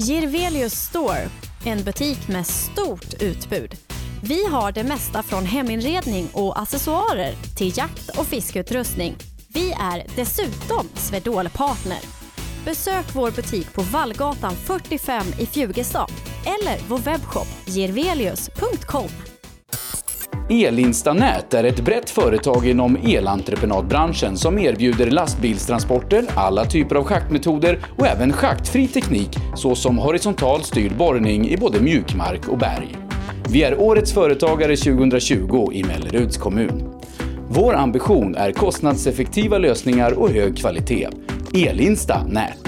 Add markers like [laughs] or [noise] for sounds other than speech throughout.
Girvelius Store, en butik med stort utbud. Vi har det mesta från heminredning och accessoarer till jakt och fiskeutrustning. Vi är dessutom Swedol-partner. Besök vår butik på Vallgatan 45 i Fjugestad eller vår webbshop girvelius.com. Elinstanät är ett brett företag inom elentreprenadbranschen som erbjuder lastbilstransporter, alla typer av schaktmetoder och även schaktfri teknik såsom horisontal styrd borrning i både mjukmark och berg. Vi är Årets Företagare 2020 i Melleruds kommun. Vår ambition är kostnadseffektiva lösningar och hög kvalitet. Elinsta Nät.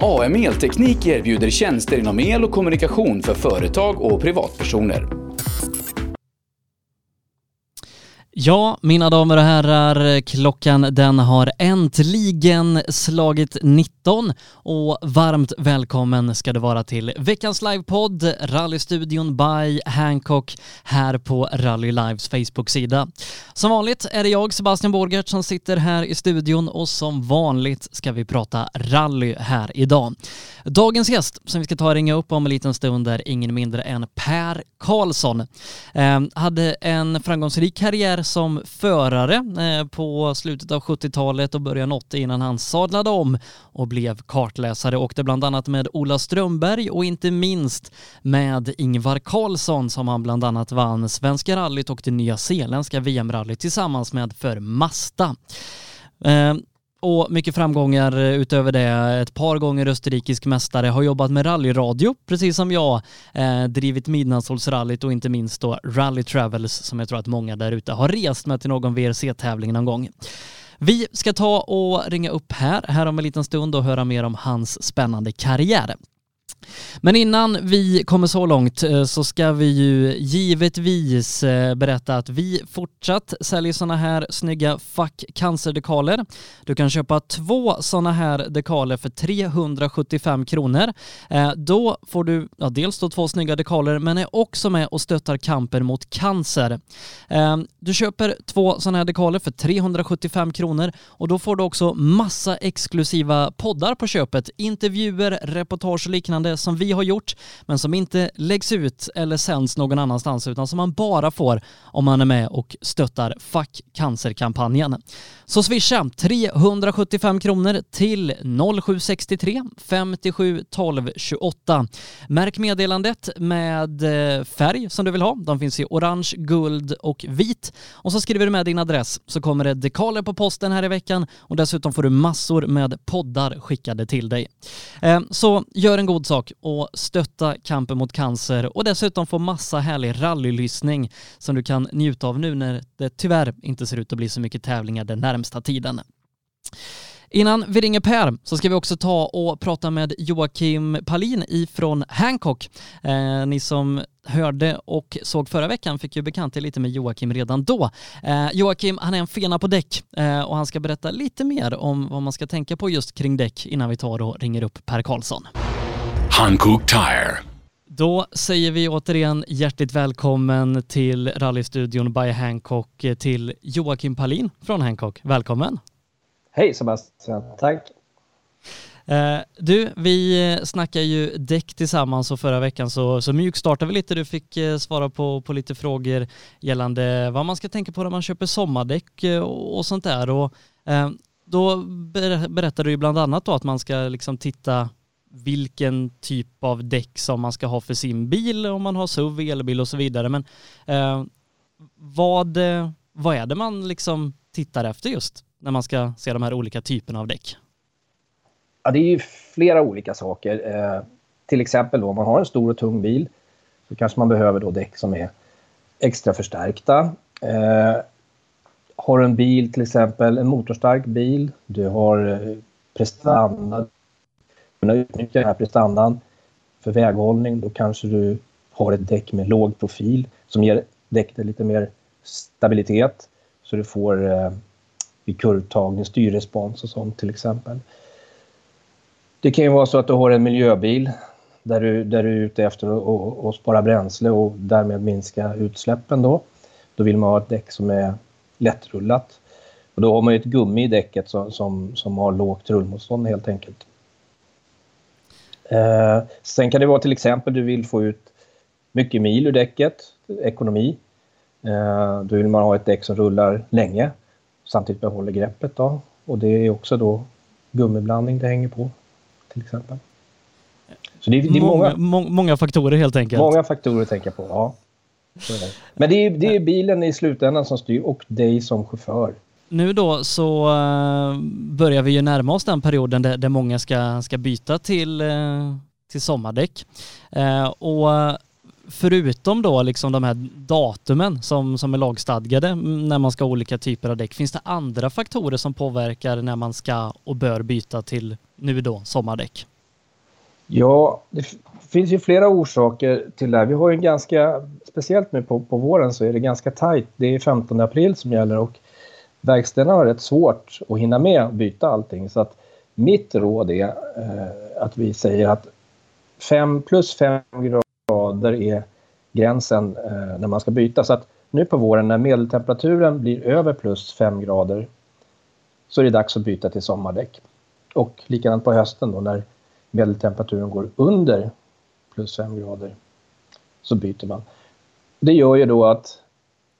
AM Elteknik erbjuder tjänster inom el och kommunikation för företag och privatpersoner. Ja, mina damer och herrar, klockan den har äntligen slagit 19 och varmt välkommen ska du vara till veckans livepodd Rallystudion by Hancock här på Rally Lives Facebook-sida. Som vanligt är det jag, Sebastian Borgert, som sitter här i studion och som vanligt ska vi prata rally här idag. Dagens gäst som vi ska ta och ringa upp om en liten stund är ingen mindre än Per Karlsson. Eh, hade en framgångsrik karriär som förare eh, på slutet av 70-talet och början 80 innan han sadlade om och blev kartläsare. Åkte bland annat med Ola Strömberg och inte minst med Ingvar Karlsson som han bland annat vann Svenska rallyt och det nya zeeländska VM-rallyt tillsammans med för Masta. Eh, och mycket framgångar eh, utöver det. Ett par gånger österrikisk mästare, har jobbat med rallyradio, precis som jag, eh, drivit Midnattssolsrallyt och inte minst då Rally Travels som jag tror att många där ute har rest med till någon VRC-tävling någon gång. Vi ska ta och ringa upp här, här om en liten stund och höra mer om hans spännande karriär. Men innan vi kommer så långt eh, så ska vi ju givetvis eh, berätta att vi fortsatt säljer sådana här snygga Fuck Cancer-dekaler. Du kan köpa två sådana här dekaler för 375 kronor. Eh, då får du ja, dels då två snygga dekaler men är också med och stöttar kampen mot cancer. Du köper två sådana här dekaler för 375 kronor och då får du också massa exklusiva poddar på köpet. Intervjuer, reportage och liknande som vi har gjort, men som inte läggs ut eller sänds någon annanstans, utan som man bara får om man är med och stöttar Fuck cancerkampanjen. Så swisha 375 kronor till 0763 57 12 28. Märk meddelandet med eh, färg som du vill ha. De finns i orange, guld och vit. Och så skriver du med din adress så kommer det dekaler på posten här i veckan och dessutom får du massor med poddar skickade till dig. Eh, så gör en god sak sak och stötta kampen mot cancer och dessutom få massa härlig rallylyssning som du kan njuta av nu när det tyvärr inte ser ut att bli så mycket tävlingar den närmsta tiden. Innan vi ringer Per så ska vi också ta och prata med Joakim Palin ifrån Hancock. Eh, ni som hörde och såg förra veckan fick ju bekant lite med Joakim redan då. Eh, Joakim, han är en fena på däck eh, och han ska berätta lite mer om vad man ska tänka på just kring däck innan vi tar och ringer upp Per Karlsson. Hankook Tire. Då säger vi återigen hjärtligt välkommen till rallystudion by Hancock till Joakim Palin från Hancock. Välkommen! Hej Sebastian, tack! Eh, du, vi snackar ju däck tillsammans och förra veckan så, så mjukstartade vi lite. Du fick eh, svara på, på lite frågor gällande vad man ska tänka på när man köper sommardäck eh, och, och sånt där. Och, eh, då berättade du ju bland annat då att man ska liksom titta vilken typ av däck som man ska ha för sin bil, om man har SUV, elbil och så vidare. Men eh, vad, vad är det man liksom tittar efter just när man ska se de här olika typerna av däck? Ja, det är ju flera olika saker. Eh, till exempel då, om man har en stor och tung bil så kanske man behöver då däck som är extra förstärkta. Eh, har du en bil, till exempel en motorstark bil, du har eh, prestanda, kunna utnyttja den här prestandan för väghållning, då kanske du har ett däck med låg profil som ger däcket lite mer stabilitet så du får eh, vid kurvtagning, styrrespons och sånt till exempel. Det kan ju vara så att du har en miljöbil där du, där du är ute efter att, att spara bränsle och därmed minska utsläppen då. Då vill man ha ett däck som är lättrullat. Och då har man ju ett gummi i däcket som, som, som har lågt rullmotstånd helt enkelt. Eh, sen kan det vara till exempel du vill få ut mycket mil ur däcket, ekonomi. Eh, då vill man ha ett däck som rullar länge samtidigt behåller greppet då. Och det är också då gummiblandning det hänger på till exempel. Så det, det är många, många, många faktorer helt enkelt. Många faktorer att tänka på, ja. Men det är, det är bilen i slutändan som styr och dig som chaufför. Nu då så eh, börjar vi ju närma oss den perioden där, där många ska, ska byta till, eh, till sommardäck. Eh, och förutom då liksom de här datumen som, som är lagstadgade när man ska ha olika typer av däck, finns det andra faktorer som påverkar när man ska och bör byta till nu då sommardäck? Ja, det finns ju flera orsaker till det här. Vi har ju ganska, speciellt nu på, på våren så är det ganska tajt. Det är 15 april som gäller och verkstäderna har rätt svårt att hinna med att byta allting. Så att mitt råd är eh, att vi säger att 5 plus 5 grader är gränsen eh, när man ska byta. Så att nu på våren när medeltemperaturen blir över plus 5 grader så är det dags att byta till sommardäck. Och likadant på hösten då när medeltemperaturen går under plus 5 grader så byter man. Det gör ju då att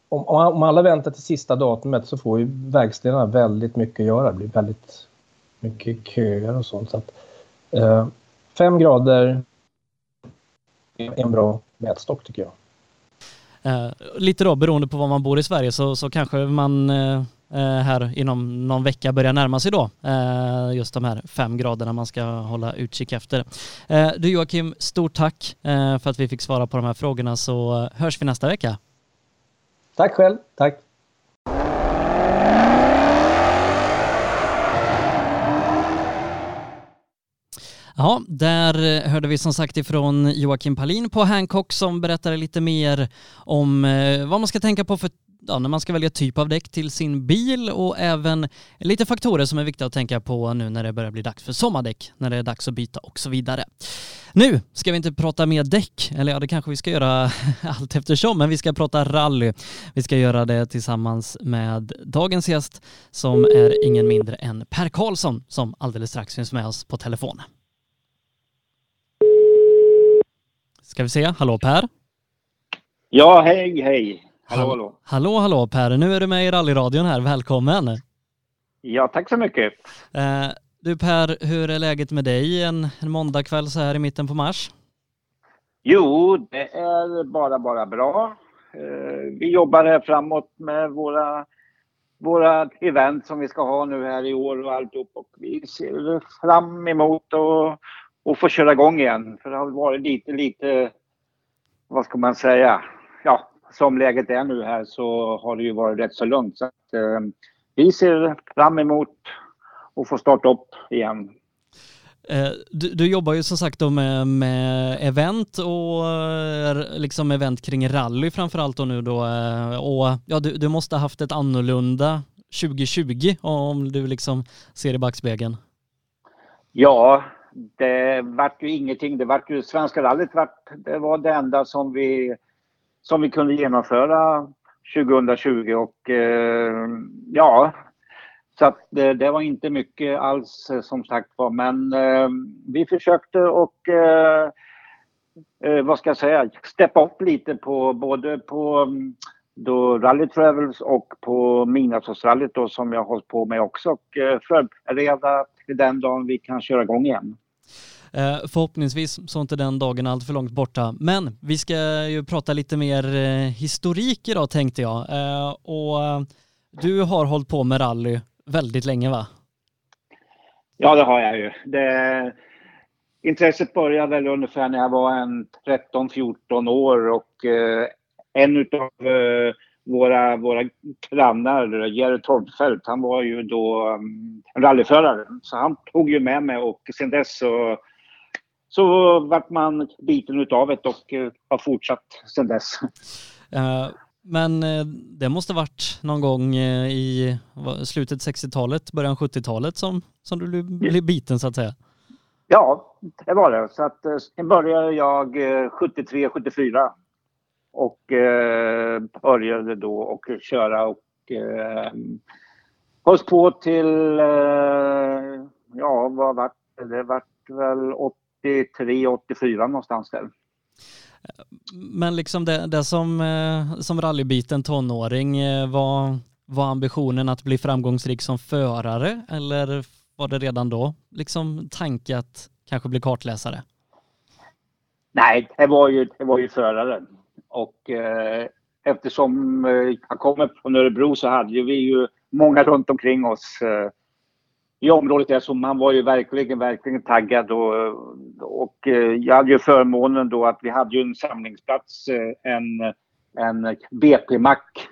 om, om alla väntar till sista datumet så får ju verkstäderna väldigt mycket att göra. Det blir väldigt mycket köer och sånt. Så att, eh, fem grader är en bra mätstock tycker jag. Eh, lite då beroende på var man bor i Sverige så, så kanske man eh, eh här inom någon vecka börjar närma sig då eh, just de här fem graderna man ska hålla utkik efter. Eh, du Joakim, stort tack eh, för att vi fick svara på de här frågorna så eh, hörs vi nästa vecka. Tack själv, tack. Ja, där eh, hörde vi som sagt ifrån Joakim Palin på Hancock som berättade lite mer om eh, vad man ska tänka på för ja, när man ska välja typ av däck till sin bil och även lite faktorer som är viktiga att tänka på nu när det börjar bli dags för sommardäck, när det är dags att byta och så vidare. Nu ska vi inte prata mer däck, eller ja det kanske vi ska göra [laughs] allt eftersom, men vi ska prata rally. Vi ska göra det tillsammans med dagens gäst som är ingen mindre än Per Karlsson som alldeles strax finns med oss på telefon. Ska vi se, hallå Per? Ja, hej, hej. Hallå, hallå. Hallå, hallå Per. Nu är du med i rallyradion här. Välkommen. Ja, tack så mycket. Eh, du Per, hur är läget med dig en, en måndagkväll så här i mitten på mars? Jo, det är bara, bara bra. Eh, vi jobbar här framåt med våra, våra event som vi ska ha nu här i år och alltihop och vi ser fram emot att och få köra igång igen. För det har varit lite, lite, vad ska man säga, ja, som läget är nu här så har det ju varit rätt så lugnt. Så att, eh, vi ser fram emot att få starta upp igen. Eh, du, du, jobbar ju som sagt med, med event och eh, liksom event kring rally framförallt då nu då eh, och ja, du, du måste ha haft ett annorlunda 2020 om du liksom ser i backspegeln. Ja, det vart ju ingenting. Det vart ju Svenska rallyt vart, det var det enda som vi som vi kunde genomföra 2020 och eh, ja, Så att det, det, var inte mycket alls eh, som sagt var, men eh, vi försökte och eh, eh, vad ska jag säga, steppa upp lite på både på mm, då Rally Travels och på Midnattsåsrallyt då som jag har hållit på med också. Och eh, förbereda till den dagen vi kan köra igång igen. Eh, förhoppningsvis så är inte den dagen allt för långt borta. Men vi ska ju prata lite mer eh, historik idag tänkte jag. Eh, och eh, du har hållit på med rally väldigt länge va? Ja det har jag ju. Det, intresset började väl ungefär när jag var en 13-14 år och eh, en utav eh, våra, våra grannar, Jerry Torpfeldt, han var ju då um, rallyförare. Så han tog ju med mig och sen dess så så vart man biten utav det och uh, har fortsatt sedan dess. Uh, men uh, det måste varit någon gång i slutet 60-talet, början 70-talet som, som du blev biten så att säga? Ja, det var det. Så att sen började jag 73, 74 och började då och köra och eh, hölls på till, ja vad vart det? Det vart väl 83, 84 någonstans där. Men liksom det, det som, eh, som rallybiten tonåring, eh, var, var ambitionen att bli framgångsrik som förare eller var det redan då liksom tanke att kanske bli kartläsare? Nej, det var ju, det var ju förare. Och eh, eftersom eh, jag kommer från Örebro så hade vi ju många runt omkring oss eh, i området där så man var ju verkligen, verkligen taggad och, och eh, jag hade ju förmånen då att vi hade ju en samlingsplats, eh, en, en BP-mack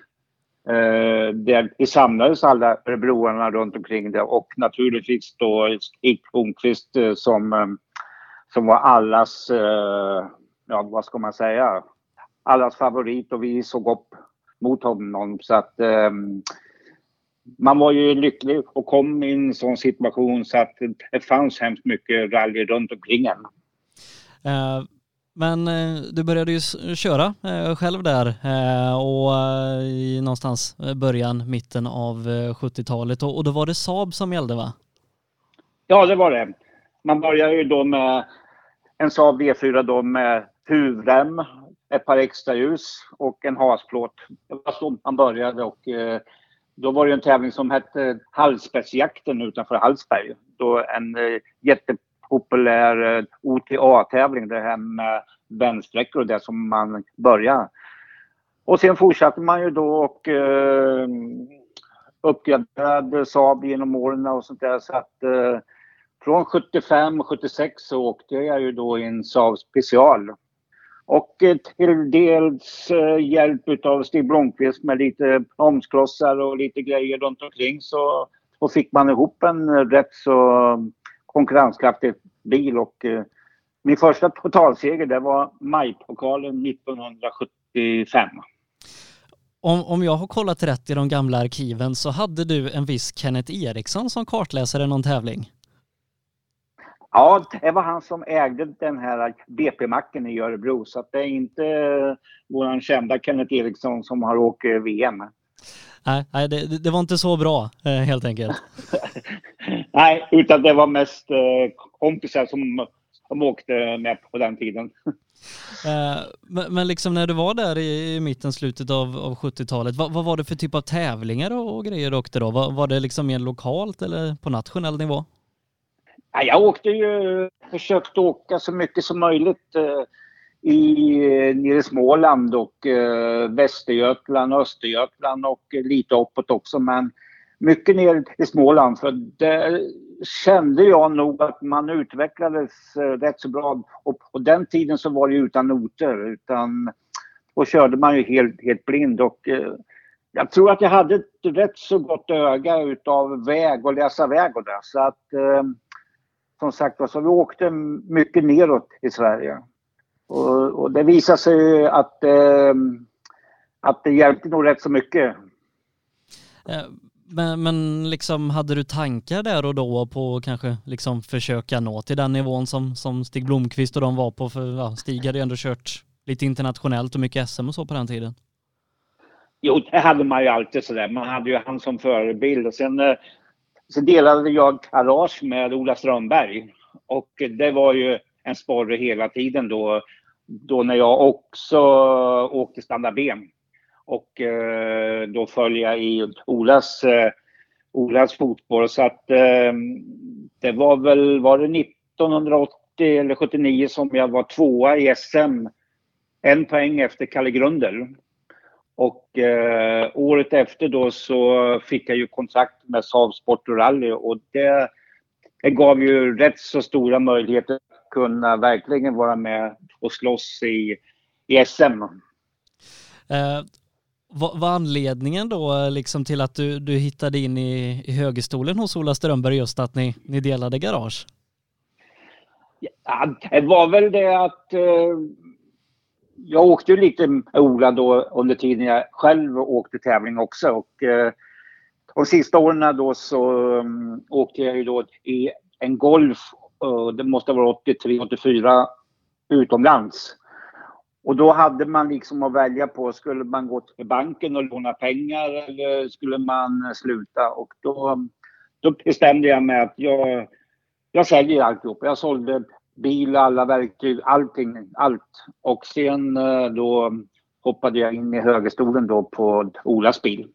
eh, där vi samlades alla örebroarna runt omkring det och naturligtvis då Stig Blomqvist eh, som, som var allas, ja vad ska man säga, allas favorit och vi såg upp mot honom. Så att man var ju lycklig och kom i en sån situation så att det fanns hemskt mycket rally runt omkring en. Uh, men uh, du började ju köra uh, själv där och i någonstans början, mitten av 70-talet och, och då var det Saab som gällde va? Ja, det var det. Man började ju då med en Saab V4 då med huvrem, ett par extra ljus och en hasplåt. Det var så man började och då var det en tävling som hette Hallsbergsjakten utanför Hallsberg. Då en eh, jättepopulär eh, OTA-tävling, det här med vändsträckor och det som man började. Och sen fortsatte man ju då och eh, uppgraderade Saab genom åren och sånt där. Så att eh, från 75 76 så åkte jag ju då i en Saab special och eh, till dels eh, hjälp av Stig Blomqvist med lite bromsklossar och lite grejer runt omkring så, så fick man ihop en eh, rätt så konkurrenskraftig bil och eh, min första totalseger det var majpokalen 1975. Om, om jag har kollat rätt i de gamla arkiven så hade du en viss Kenneth Eriksson som kartläsare någon tävling? Ja, det var han som ägde den här BP-macken i Örebro. Så det är inte vår kända Kenneth Eriksson som har åkt VM. Nej, det, det, var inte så bra eh, helt enkelt. [laughs] nej, utan det var mest eh, kompisar som, som åkte med på den tiden. [laughs] Eh, men, men liksom när du var där i, mitten, slutet av, av 70-talet, vad, vad, var det för typ av tävlingar och, och grejer du åkte då? Var, var det liksom mer lokalt eller på nationell nivå? Ja, jag åkte ju, försökte åka så mycket som möjligt eh, i, nere i Småland och eh, Västergötland, Östergötland och lite uppåt också. Men mycket ner i Småland för där kände jag nog att man utvecklades eh, rätt så bra. Och på den tiden så var det utan noter utan då körde man ju helt, helt blind och eh, jag tror att jag hade ett rätt så gott öga utav väg och läsa väg och det. Så att eh, som sagt var, så vi åkte mycket neråt i Sverige. Och, och det visade sig att, eh, att det hjälpte nog rätt så mycket. Eh, men, men liksom hade du tankar där och då på kanske liksom försöka nå till den nivån som, som Stig Blomqvist och de var på? För ja, Stig hade ju ändå kört lite internationellt och mycket SM och så på den tiden. Jo, det hade man ju alltid sådär. Man hade ju han som förebild och sen eh, så delade jag garage med Ola Strömberg. Och det var ju en sporre hela tiden då, då när jag också åkte standard B. Och eh, då följde jag i Olas, eh, Olas fotboll. Så att eh, det var väl, var det 1980 eller 79 som jag var tvåa i SM. En poäng efter Kalle Grundel. Och eh, året efter då så fick jag ju kontrakt med Saab Sport och Rally och det, det gav ju rätt så stora möjligheter att kunna verkligen vara med och slåss i, i SM. Eh, vad var anledningen då liksom till att du, du hittade in i, i högerstolen hos Ola Strömberg just att ni, ni delade garage? Ja, det var väl det att eh, jag åkte ju lite med Ola då under tiden jag själv åkte tävling också. Och, eh, de sista åren då så um, åkte jag ju då i en Golf, uh, det måste vara 83-84, utomlands. Och då hade man liksom att välja på, skulle man gå till banken och låna pengar eller skulle man sluta? Och då, då bestämde jag mig att jag, jag säljer alltihop. Jag sålde bil, alla verktyg, allting, allt. Och sen eh, då hoppade jag in i högerstolen då på Olas bil.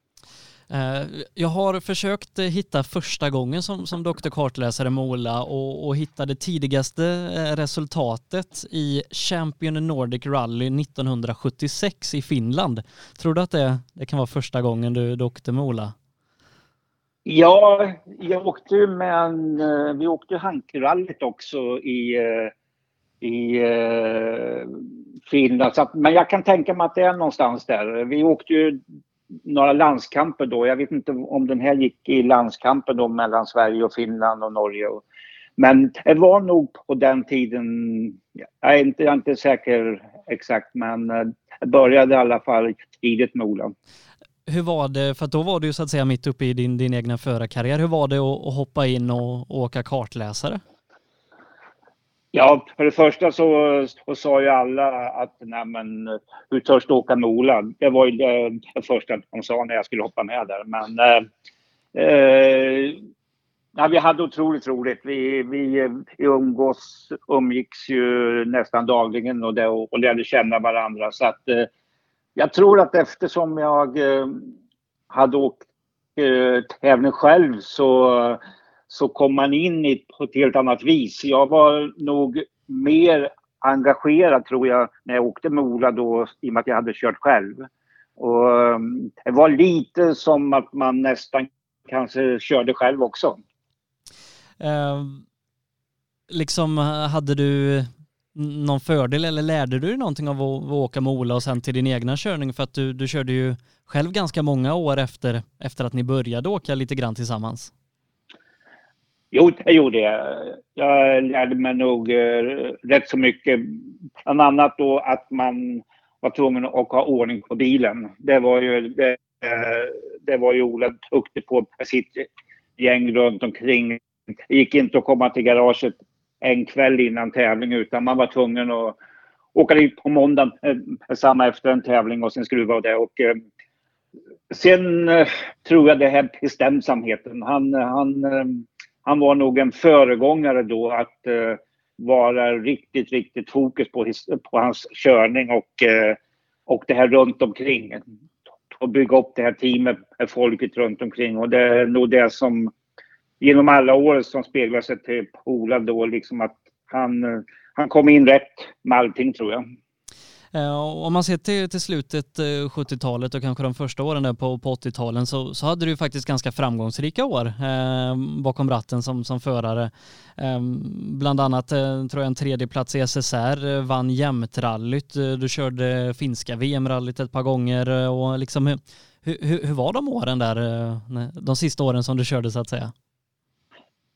Eh, jag har försökt hitta första gången som, som Dr. Kartläsare med Ola och, och hittade tidigaste eh, resultatet i Champion Nordic Rally 1976 i Finland. Tror du att det, det kan vara första gången du, du åkte med Ola? Ja, jag åkte ju med en, eh, vi åkte Hankrallyt också i, eh, i eh, Finland. Så att, men jag kan tänka mig att det är någonstans där. Vi åkte ju några landskamper då. Jag vet inte om den här gick i landskamper då mellan Sverige och Finland och Norge. Men det var nog på den tiden, jag är inte, jag är inte säker exakt, men det började i alla fall tidigt med Ola hur var det, för då var du ju så att säga mitt uppe i din, din egna förarkarriär. Hur var det att, att hoppa in och, och åka kartläsare? Ja, för det första så, så sa ju alla att nej men hur törs du åka med Ola? Det var ju det, det första de sa när jag skulle hoppa med där. Men eh, eh, ja, vi hade otroligt roligt. Vi, vi, vi umgås, umgicks ju nästan dagligen och, det, och lärde känna varandra. Så att eh, jag tror att eftersom jag eh, hade åkt eh, tävling själv så, så kom man in i på ett helt annat vis. Jag var nog mer engagerad tror jag när jag åkte med Ola då i och med att jag hade kört själv. Och eh, det var lite som att man nästan kanske körde själv också. Eh, liksom eh, hade du någon fördel eller lärde du dig någonting av att, att åka med Ola och sen till din egna körning? För att du, du körde ju själv ganska många år efter, efter att ni började åka lite grann tillsammans. Jo, det gjorde jag. Jag lärde mig nog eh, rätt så mycket. Bland annat då att man var tvungen att ha ordning på bilen. Det var ju, det, eh, det var ju Ola duktig på sitt gäng runt omkring. Det gick inte att komma till garaget en kväll innan tävling utan man var tvungen att åka dit på måndagen eh, samma efter en tävling och sen skruva och det. Och, eh, sen eh, tror jag det här bestämsamheten. Han, han, eh, han var nog en föregångare då att eh, vara riktigt, riktigt fokus på, his, på hans körning och, eh, och det här runt omkring. Och bygga upp det här teamet med folket runt omkring och det är nog det som genom alla år som speglar sig till Ola då liksom att han, han kom in rätt med allting tror jag. Eh, om man ser till, till slutet eh, 70-talet och kanske de första åren där på, på 80-talen så, så hade du faktiskt ganska framgångsrika år eh, bakom ratten som, som förare. Eh, bland annat eh, tror jag en tredjeplats i SSR, eh, vann jämtrallyt, du körde finska VM-rallyt ett par gånger och liksom hur, hur, hur var de åren där, de sista åren som du körde så att säga?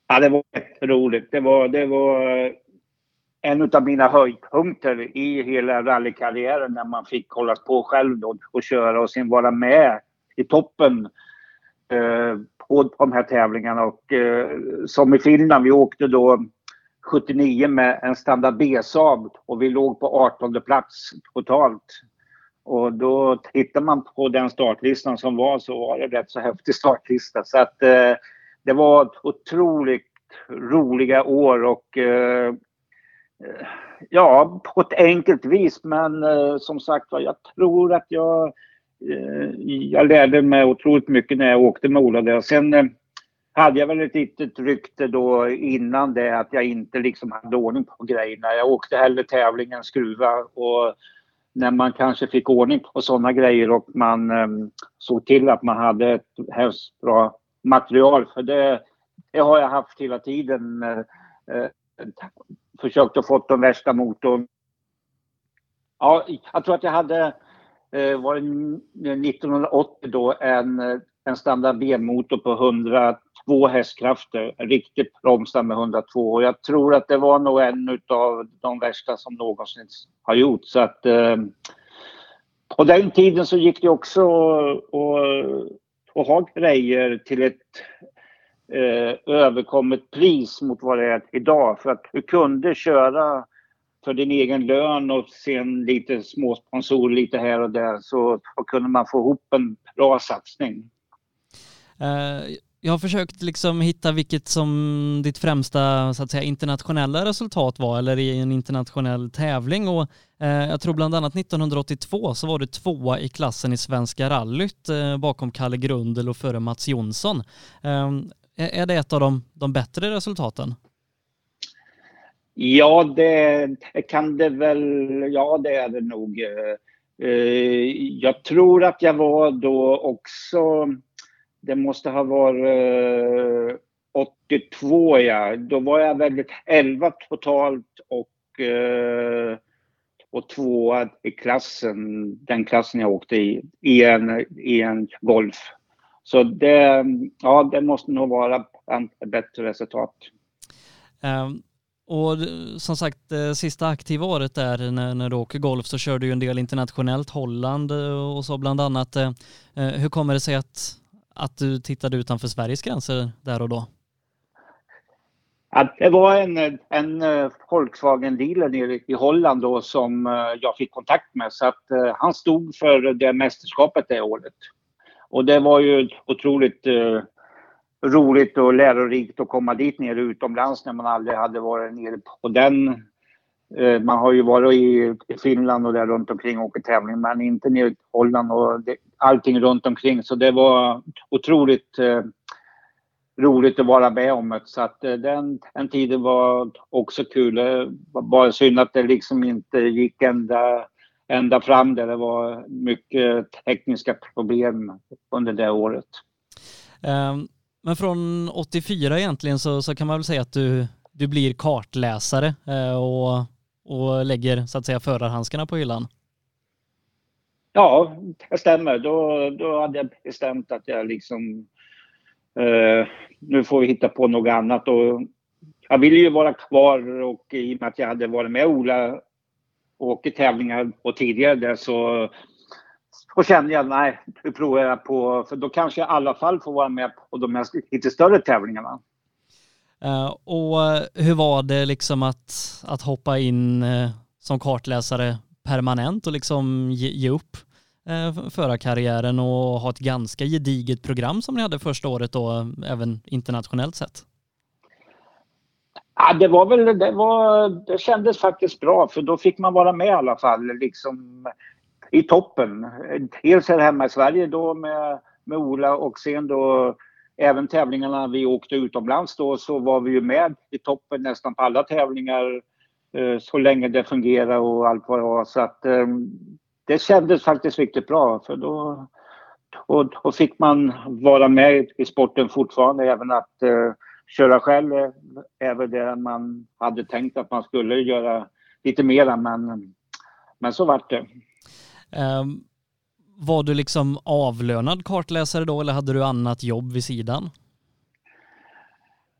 Ja, det var roligt. Det var, det var eh, en av mina höjdpunkter i hela rallykarriären när man fick hålla på själv då och köra och sen vara med i toppen eh, på de här tävlingarna. Och, eh, som i Finland, vi åkte då 79 med en standard B-Saab och vi låg på 18 plats totalt. Och då tittar man på den startlistan som var så var det rätt så häftig startlista. Så att eh, det var otroligt roliga år och eh, eh, ja, på ett enkelt vis. Men eh, som sagt jag tror att jag, eh, jag lärde mig otroligt mycket när jag åkte med Ola där. Sen eh, hade jag väl ett litet rykte då innan det att jag inte liksom hade ordning på grejerna. Jag åkte hellre tävling än skruva och när man kanske fick ordning på sådana grejer och man eh, såg till att man hade ett helst bra material. För det, det har jag haft hela tiden. Eh, eh försökt att få den värsta motorn. Ja, jag tror att jag hade, eh, var 1980 då, en, en standard B-motor på 102 hästkrafter. Riktigt bromsad med 102 och jag tror att det var nog en av de värsta som någonsin har gjort. Så att eh, på den tiden så gick det också och ha grejer till ett eh, överkommet pris mot vad det är idag. För att du kunde köra för din egen lön och sen lite småsponsorer lite här och där så kunde man få ihop en bra satsning. Uh, jag har försökt liksom hitta vilket som ditt främsta så att säga, internationella resultat var eller i en internationell tävling och eh, jag tror bland annat 1982 så var du tvåa i klassen i Svenska rallyt eh, bakom Kalle Grundel och före Mats Jonsson. Eh, är det ett av de, de bättre resultaten? Ja, det kan det väl. Ja, det är det nog. Eh, jag tror att jag var då också, det måste ha varit eh, 82 ja. Då var jag väldigt 11 totalt och, eh, och tvåa i klassen, den klassen jag åkte i, i en, i en Golf. Så det, ja, det måste nog vara ett bättre resultat. Um. Och som sagt, det sista aktiva året där när, när du åker golf så kör du ju en del internationellt, Holland eh, och så bland annat. Hur kommer det sig att, att du tittade utanför Sveriges gränser där och då? Att det var en, en eh, Volkswagen-dealer nere i Holland då som eh, jag fick kontakt med så att eh, han stod för det mästerskapet det året. Och det var ju otroligt roligt och lärorikt att komma dit nere utomlands när man aldrig hade varit nere på den. Eh, man har ju varit i, Finland och där runt omkring och åkt tävling men inte nere i Holland och det, allting runt omkring. Så det var otroligt eh, roligt att vara med om det. Så att eh, den, den tiden var också kul. Det var bara synd att det liksom inte gick ända ända fram där det var mycket tekniska problem under det året. Um, men från 84 egentligen så, så kan man väl säga att du, du blir kartläsare uh, och, och lägger så att säga förarhandskarna på hyllan. Ja, det stämmer. Då, då hade jag bestämt att jag liksom Eh, nu får vi hitta på något annat och jag ville ju vara kvar och i och med att jag hade varit med Ola och åkt tävlingar och tidigare där så så kände jag nej, nu provar jag på, för då kanske jag i alla fall får vara med på de här lite större tävlingarna. Eh, och hur var det liksom att, att hoppa in eh, som kartläsare permanent och liksom ge, ge upp eh, förarkarriären och ha ett ganska gediget program som ni hade första året då, även internationellt sett? Ja, det var väl, det var, det kändes faktiskt bra för då fick man vara med i alla fall liksom i toppen. Dels här hemma i Sverige då med, med Ola och sen då även tävlingarna vi åkte utomlands då så var vi ju med i toppen nästan på alla tävlingar eh, så länge det fungerade och allt vad det var. Så att eh, det kändes faktiskt riktigt bra för då och, då fick man vara med i sporten fortfarande även att eh, köra själv är väl det man hade tänkt att man skulle göra lite mera men, men så vart det. Um, var du liksom avlönad kartläsare då eller hade du annat jobb vid sidan?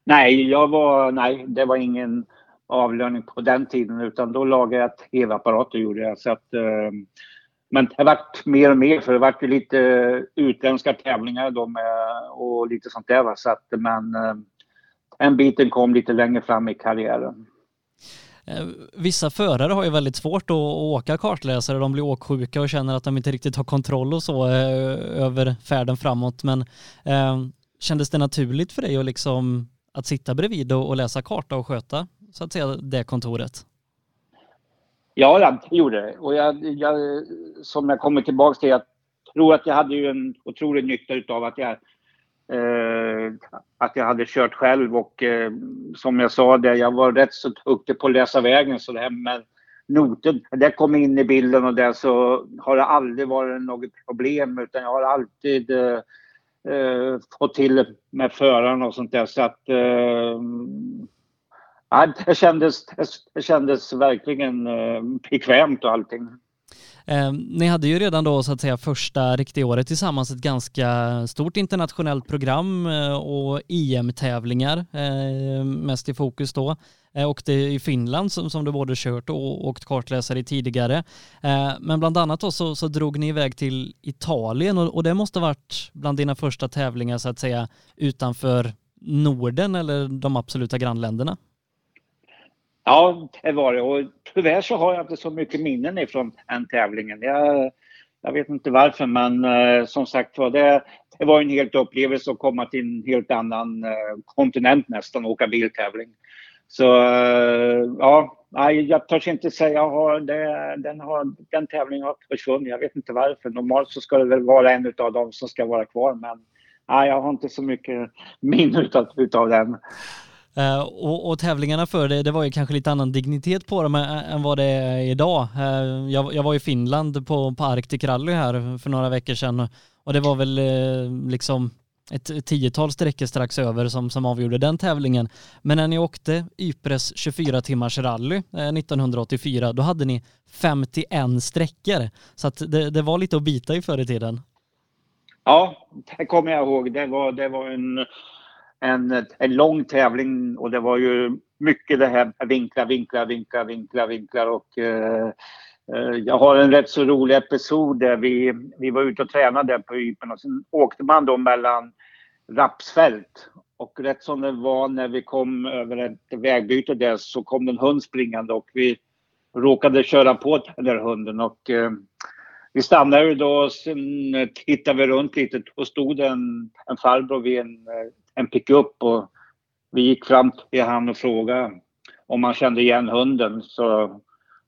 Nej, jag var, nej, det var ingen avlöning på den tiden utan då lagade jag tv-apparater gjorde jag. Så att, ehm, men det varit mer och mer för det vart lite utländska tävlingar då med, och lite sånt där. Så att, men ehm, den biten kom lite längre fram i karriären. Eh, vissa förare har ju väldigt svårt att åka kartläsare. De blir åksjuka och känner att de inte riktigt har kontroll och så eh, över färden framåt. Men eh, kändes det naturligt för dig att, liksom, att sitta bredvid och, läsa karta och sköta så att säga det kontoret? Ja, det gjorde det. Och jag, jag, som jag kommer tillbaka till, jag tror att jag hade ju en otrolig nytta av att jag Eh, att jag hade kört själv och eh, som jag sa, det, jag var rätt så duktig på att läsa vägen så det här med noter, det kom in i bilden och det så har det aldrig varit något problem utan jag har alltid eh, eh fått till med föraren och sånt där så att eh, ja, det, kändes, det kändes verkligen eh, bekvämt och allting. Eh, ni hade ju redan då så att säga första riktiga året tillsammans ett ganska stort internationellt program eh, och EM-tävlingar eh, mest i fokus då. Eh, åkte i Finland som, som du både kört och åkt kartläsare i tidigare. Eh, men bland annat då så, så drog ni iväg till Italien och, och det måste varit bland dina första tävlingar så att säga utanför Norden eller de absoluta grannländerna. Ja, det var det. Och tyvärr så har jag inte så mycket minnen ifrån den tävlingen. Jag, jag vet inte varför, men eh, som sagt var, det, det var en helt upplevelse att komma till en helt annan eh, kontinent nästan och åka biltävling. Så eh, ja, jag törs inte säga har det, den, har, den tävlingen har försvunnit. Jag vet inte varför. Normalt så ska det väl vara en av dem som ska vara kvar, men nej, jag har inte så mycket [laughs] minne utav, utav den. Uh, och, och, tävlingarna för det, det var ju kanske lite annan dignitet på dem än vad det är idag. Uh, jag, jag, var i Finland på, på Arctic Rally här för några veckor sedan och det var väl uh, liksom ett tiotal sträckor strax över som, som avgjorde den tävlingen. Men när ni åkte Ypres 24 timmars rally 1984, då hade ni 51 sträckor. Så att det, det var lite att bita i förr i tiden. Ja, det kommer jag ihåg. Det var, det var en en, en lång tävling och det var ju mycket det här vinklar, vinklar, vinklar, vinklar, vinklar och eh, eh jag har en rätt så rolig episod där vi, vi var ute och tränade på Ypen och sen åkte man då mellan rapsfält och rätt som det var när vi kom över ett vägbyte där så kom en hund springande och vi råkade köra på den där hunden och eh, vi stannade då och sen tittade vi runt lite och stod en, en farbror vid en eh, en pickup och vi gick fram till han och frågade om han kände igen hunden. Så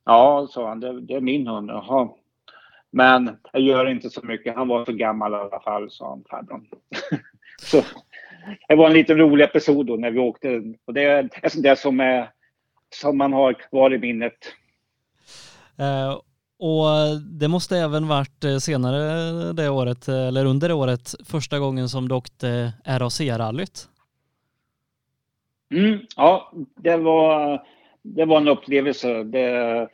ja, sa han, det, det är min hund. Jaha. Men jag gör inte så mycket. Han var för gammal i alla fall, sa han farbrorn. [laughs] så det var en liten rolig episod då när vi åkte. Och det är en sån där som, är, som man har kvar i minnet. Uh, och det måste även varit eh, senare det året, eh, eller under det året, första gången som du åkte eh, RAC-rallyt. Mm, ja, det var, det var en upplevelse. Det,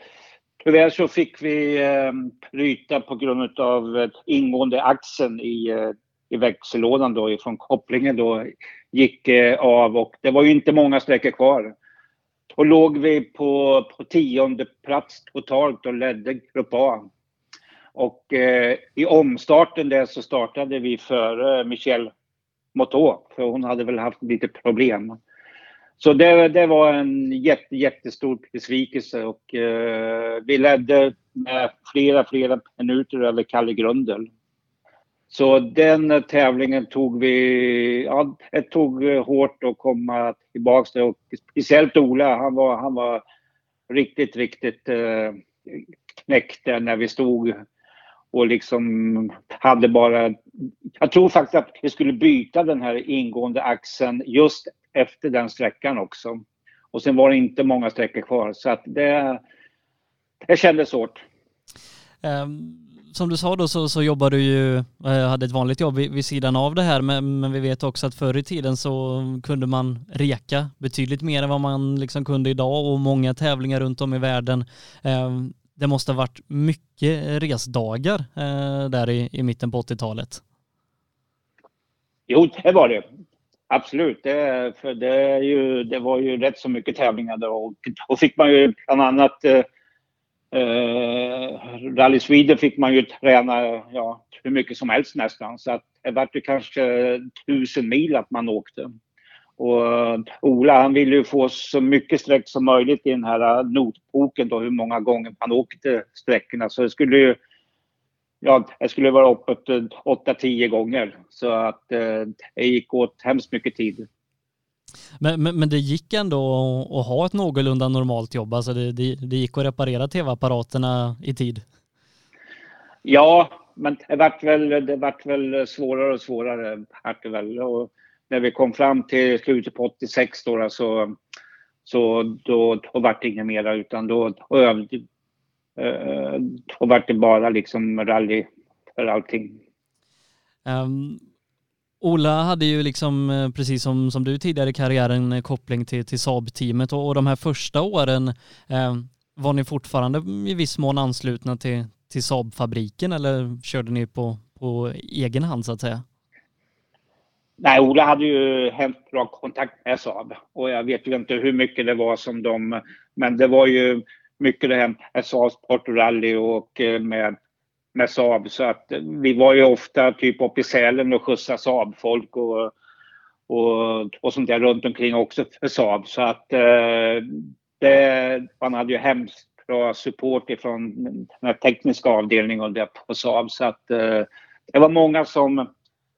tyvärr så fick vi eh, bryta på grund av ingående axeln i, i växellådan då från kopplingen då gick eh, av och det var ju inte många sträckor kvar. Då låg vi på, på tionde plats totalt och ledde Grupp A. Och eh, i omstarten där så startade vi före Michelle Motto, för hon hade väl haft lite problem. Så det, det var en jätte, jättestor besvikelse och eh, vi ledde med flera, flera minuter över Kalle Grundel. Så den tävlingen tog vi, ja, det tog eh, hårt att komma tillbaks och speciellt Ola, han var, han var riktigt, riktigt eh, knäckt där när vi stod och liksom hade bara, jag tror faktiskt att vi skulle byta den här ingående axeln just efter den sträckan också. Och sen var det inte många sträckor kvar så att det, det kändes hårt. Um ehm, som du sa då så, så jobbar du ju, eh, hade ett vanligt jobb vid, vid, sidan av det här men, men vi vet också att förr i tiden så kunde man reka betydligt mer än vad man liksom kunde idag och många tävlingar runt om i världen. Eh, det måste ha varit mycket resdagar eh, där i, i mitten på 80-talet. Jo, det var det. Absolut, det, för det, ju, det var ju rätt så mycket tävlingar då och då fick man ju bland annat eh, Eh, Rally Sweden fick man ju träna ja, hur mycket som helst nästan. Så att det var ju kanske tusen mil att man åkte. Och eh, Ola han ville ju få så mycket sträck som möjligt i den här eh, notboken då hur många gånger man åkte sträckorna. Så det skulle ju ja, jag skulle vara uppåt eh, 8-10 gånger. Så att det gick åt hemskt mycket tid. Men, men, men, det gick ändå att ha ett någorlunda normalt jobb? Alltså det, det, det gick att reparera tv-apparaterna i tid? Ja, men det vart väl, det vart väl svårare och svårare. Det väl. Och när vi kom fram till slutet på 86 då, så, så då, då vart det inget mera utan då, då, eh, då vart det bara liksom rally för allting. Um, Ola hade ju liksom, eh, precis som, som du tidigare i karriären, eh, koppling till, till Saab-teamet och, och, de här första åren eh, var ni fortfarande i viss mån anslutna till, till Saab-fabriken eller körde ni på, på egen hand så att säga? Nej, Ola hade ju hemskt bra kontakt med Saab och jag vet ju inte hur mycket det var som de, men det var ju mycket det här med Saabs Portorally och eh, med med Saab. Så att vi var ju ofta typ uppe i Sälen och skjutsade Saab-folk och, och, och sånt där runt omkring också för Saab. Så att eh, det, man hade ju hemskt bra support ifrån den tekniska avdelningen och det på Saab. Så att eh, det var många som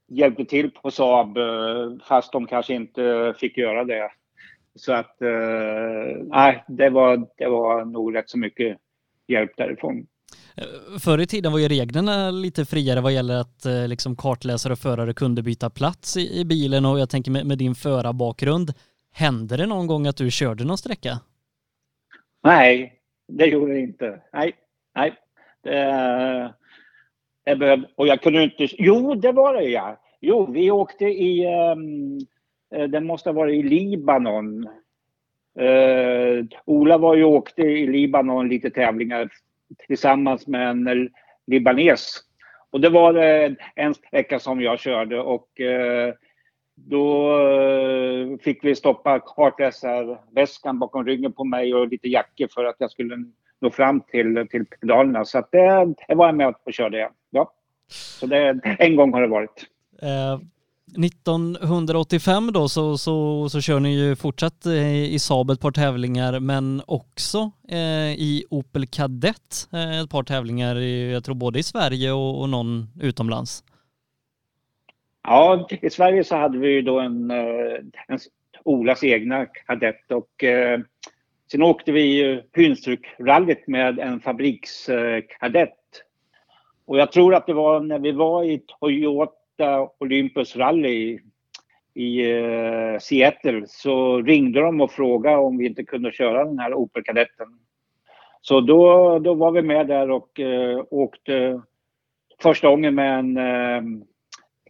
hjälpte till på Saab eh, fast de kanske inte fick göra det. Så att eh, nej, det var, det var nog rätt så mycket hjälp därifrån. Eh, förr i tiden var ju reglerna lite friare vad gäller att eh, liksom kartläsare och förare kunde byta plats i, i bilen och jag tänker med, med din förarbakgrund, hände det någon gång att du körde någon sträcka? Nej, det gjorde det inte. Nej, nej. Det, jag behövde, och jag kunde inte... Jo, det var det ja. Jo, vi åkte i... Um, det måste ha varit i Libanon. Uh, Ola var ju åkte i Libanon lite tävlingar tillsammans med en libanes. Och det var eh, en sträcka som jag körde och eh, då eh, fick vi stoppa kartläsarväskan bakom ryggen på mig och lite jackor för att jag skulle nå fram till, till pedalerna. Så att det, det var jag med och körde. Ja. Så det, en gång har det varit. Eh, 1985 då så, så, så kör ni ju fortsatt eh, i Saab ett par tävlingar men också eh, i Opel Kadett eh, ett par tävlingar, i, jag tror både i Sverige och, och någon utomlands. Ja, i Sverige så hade vi ju då en, eh, en Olas egna kadett och eh, sen åkte vi Hynstrukrallyt med en fabrikskadett. Eh, och jag tror att det var när vi var i Toyota Olympus rally i uh, Seattle så ringde de och frågade om vi inte kunde köra den här Opel-kadetten. Så då, då var vi med där och uh, åkte första gången med en, uh,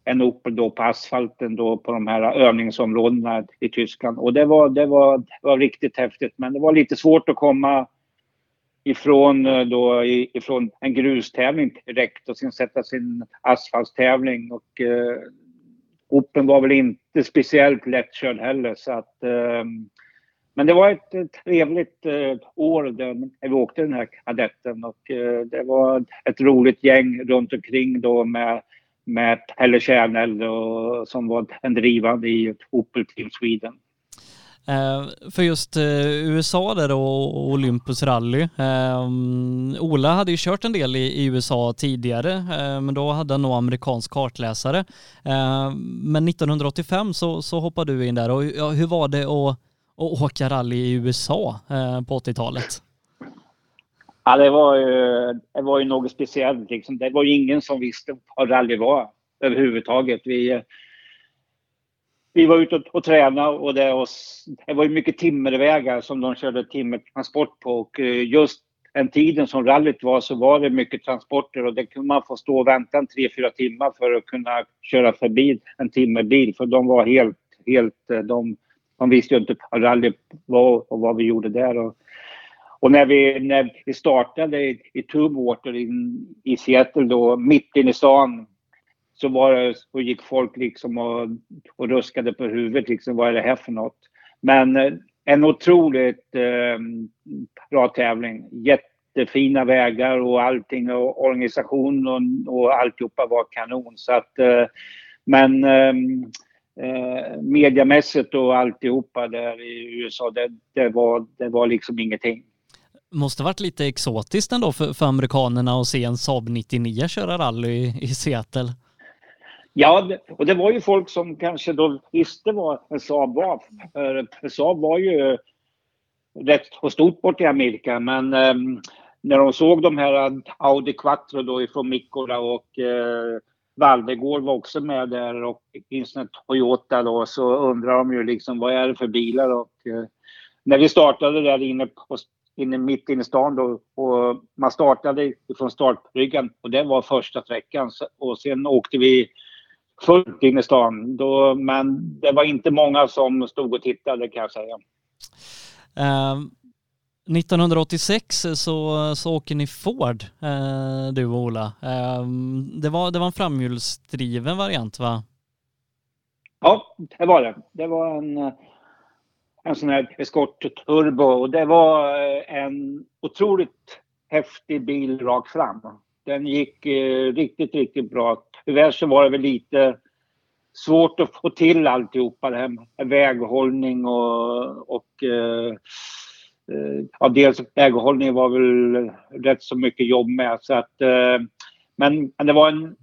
en Opel då på asfalten då på de här övningsområdena i Tyskland. Och det var, det var, det var riktigt häftigt men det var lite svårt att komma ifrån, eh, då, ifrån en grustävling direkt och sen sätta sin asfaltstävling. Och eh, Open var väl inte speciellt lättkörd heller så att eh, men det var ett, trevligt eh, år när vi åkte den här kadetten och eh, det var ett roligt gäng runt omkring då med, med Pelle Tjärnell som var en drivande i Opel Team Sweden. Eh, för just eh, USA där och Olympus rally. Eh, Ola hade ju kört en del i, USA tidigare, eh, men då hade han nog amerikansk kartläsare. Ehm, men 1985 så, så hoppade du in där och hur var det att, att åka rally i USA eh, på 80-talet? Ja, det var ju, det var ju något speciellt. Liksom. Det var ju ingen som visste vad rally var överhuvudtaget. Vi, vi var ute och, tränade och det, och det var mycket timmervägar som de körde timmertransport på och eh, just den tiden som rallyt var så var det mycket transporter och det kunde man få stå och vänta en tre, fyra timmar för att kunna köra förbi en timmerbil för de var helt, helt, eh, de, de visste ju inte vad rally var och vad vi gjorde där. Och, och när vi, när vi startade i, i Tubewater i, i Seattle då, mitt inne i stan, så, var det, så gick folk liksom och, och ruskade på huvudet. Liksom, vad är det här för något? Men eh, en otroligt eh, bra tävling. Jättefina vägar och allting och organisation och, och alltihopa var kanon. Så att, eh, men ehm, eh, mediamässigt och alltihopa där i USA, det, det, var, det var liksom ingenting. Måste varit lite exotiskt ändå för, för amerikanerna att se en Saab 99 köra rally i, i Seattle. Ja, och det var ju folk som kanske då visste vad en Saab var. För Saab var ju rätt och stort bort i Amerika, men um, när de såg de här Audi Quattro då ifrån Mikkola och uh, Valdegård var också med där och åtminstone en Toyota då så undrar de ju liksom vad är det för bilar och uh, när vi startade där inne, på, inne mitt inne i stan då och man startade från startbryggan och det var första sträckan och sen åkte vi fullt in i stan. Då, men det var inte många som stod och tittade kan jag säga. Uh, 1986 så, så åker ni Ford, uh, du och Ola. Uh, det, var, det var en framhjulsdriven variant va? Ja, det var det. Det var en, en sån här Escort Turbo och det var en otroligt häftig bil rakt fram. Den gick eh, riktigt, riktigt bra. Tyvärr så var det väl lite svårt att få till alltihopa det här med väghållning och, och eh, eh, ja, dels väghållning var väl rätt så mycket jobb med så att eh, men, men det var en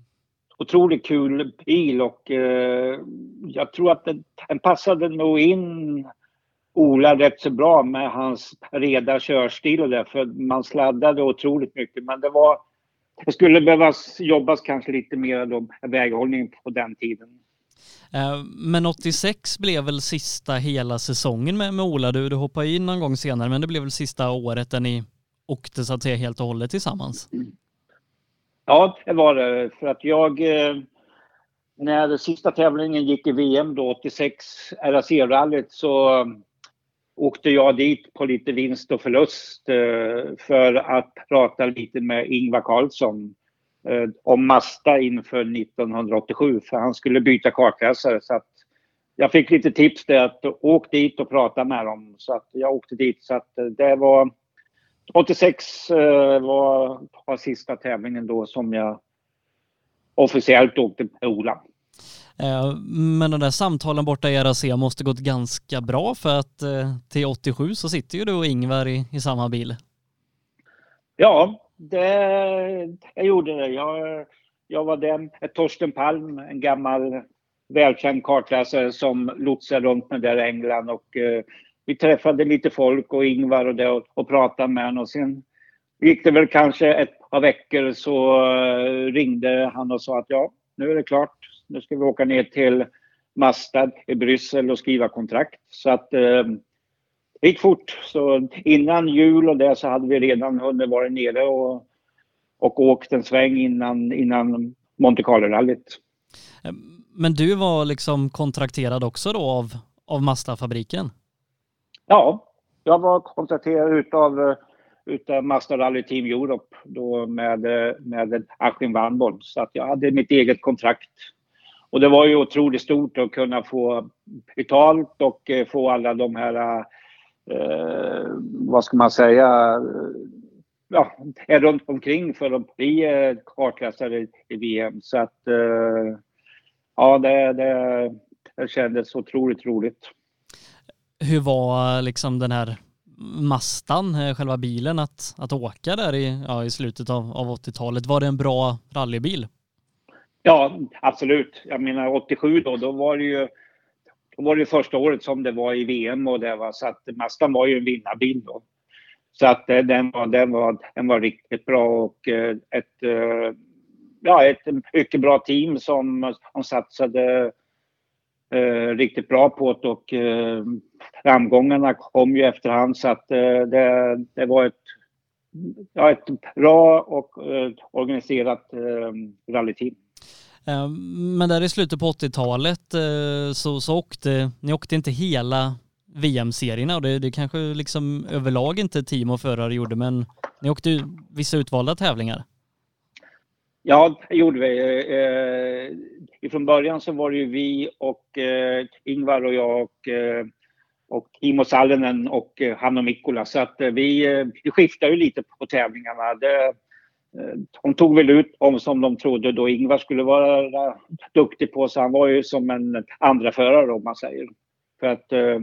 otroligt kul bil och eh, jag tror att den, den passade nog in Ola rätt så bra med hans reda körstil och det för man sladdade otroligt mycket men det var det skulle behövas jobbas kanske lite mer då väghållning på den tiden. Eh, men 86 blev väl sista hela säsongen med, med Ola? Du, du hoppade in någon gång senare, men det blev väl sista året där ni åkte så att säga helt och hållet tillsammans? Ja, det var det. För att jag, eh, när sista tävlingen gick i VM då 86, RAC-rallyt, så åkte jag dit på lite vinst och förlust eh, för att prata lite med Ingvar Carlsson eh, om Masta inför 1987 för han skulle byta kartläsare. Så att jag fick lite tips där att åk dit och prata med dem. Så att jag åkte dit. Så att eh, det var 86 eh, var, var sista tävlingen då som jag officiellt åkte med Ola. Eh, men de där samtalen borta i RAC måste gått ganska bra för att eh, till 87 så sitter ju du och Ingvar i, i samma bil. Ja, det, jag gjorde det. Jag, jag var den, Torsten Palm, en gammal välkänd kartläsare som lotsade runt med där i England och eh, vi träffade lite folk och Ingvar och det och, och pratade med honom och sen gick det väl kanske ett par veckor så eh, ringde han och sa att ja, nu är det klart nu ska vi åka ner till Mastad i Bryssel och skriva kontrakt. Så att eh, det gick fort. Så innan jul och det så hade vi redan hunnit vara nere och, och åkt en sväng innan, innan Monte Carlo-rallyt. Men du var liksom kontrakterad också då av, av Mazda-fabriken? Ja, jag var kontrakterad utav, utav Mazda Rally Team Europe då med, med Achim Warnborn. Så att jag hade mitt eget kontrakt och det var ju otroligt stort att kunna få betalt och eh, få alla de här, eh, vad ska man säga, ja, runt omkring för att bli eh, kartläsare i VM. Så att, eh, ja, det, det, det kändes otroligt roligt. Hur var liksom den här Mastan, eh, själva bilen, att, att åka där i, ja, i slutet av, av 80-talet? Var det en bra rallybil? Ja, absolut. Jag menar 87 då, då var det ju då var det första året som det var i VM och det var så att Mazdan var ju en vinnarbil då. Så att eh, den var, den var, den var riktigt bra och eh, ett, eh, ja, ett mycket bra team som, som satsade eh, riktigt bra på det och eh, framgångarna kom ju efterhand så att eh, det, det var ett, ja, ett bra och organiserat rallyteam. Eh, men där i slutet på 80-talet eh, så, så åkte, ni åkte inte hela VM-serierna och det, det kanske liksom överlag inte team och förare gjorde men ni åkte ju vissa utvalda tävlingar. Ja, det gjorde vi. Eh, ifrån början så var det ju vi och eh, Ingvar och jag och, eh, och Imo Sallinen och eh, Hanno Mikkola. Så att eh, vi, eh, vi skiftade ju lite på tävlingarna. Det, de tog väl ut om som de trodde då Ingvar skulle vara duktig på, så han var ju som en andra förare om man säger. För att eh,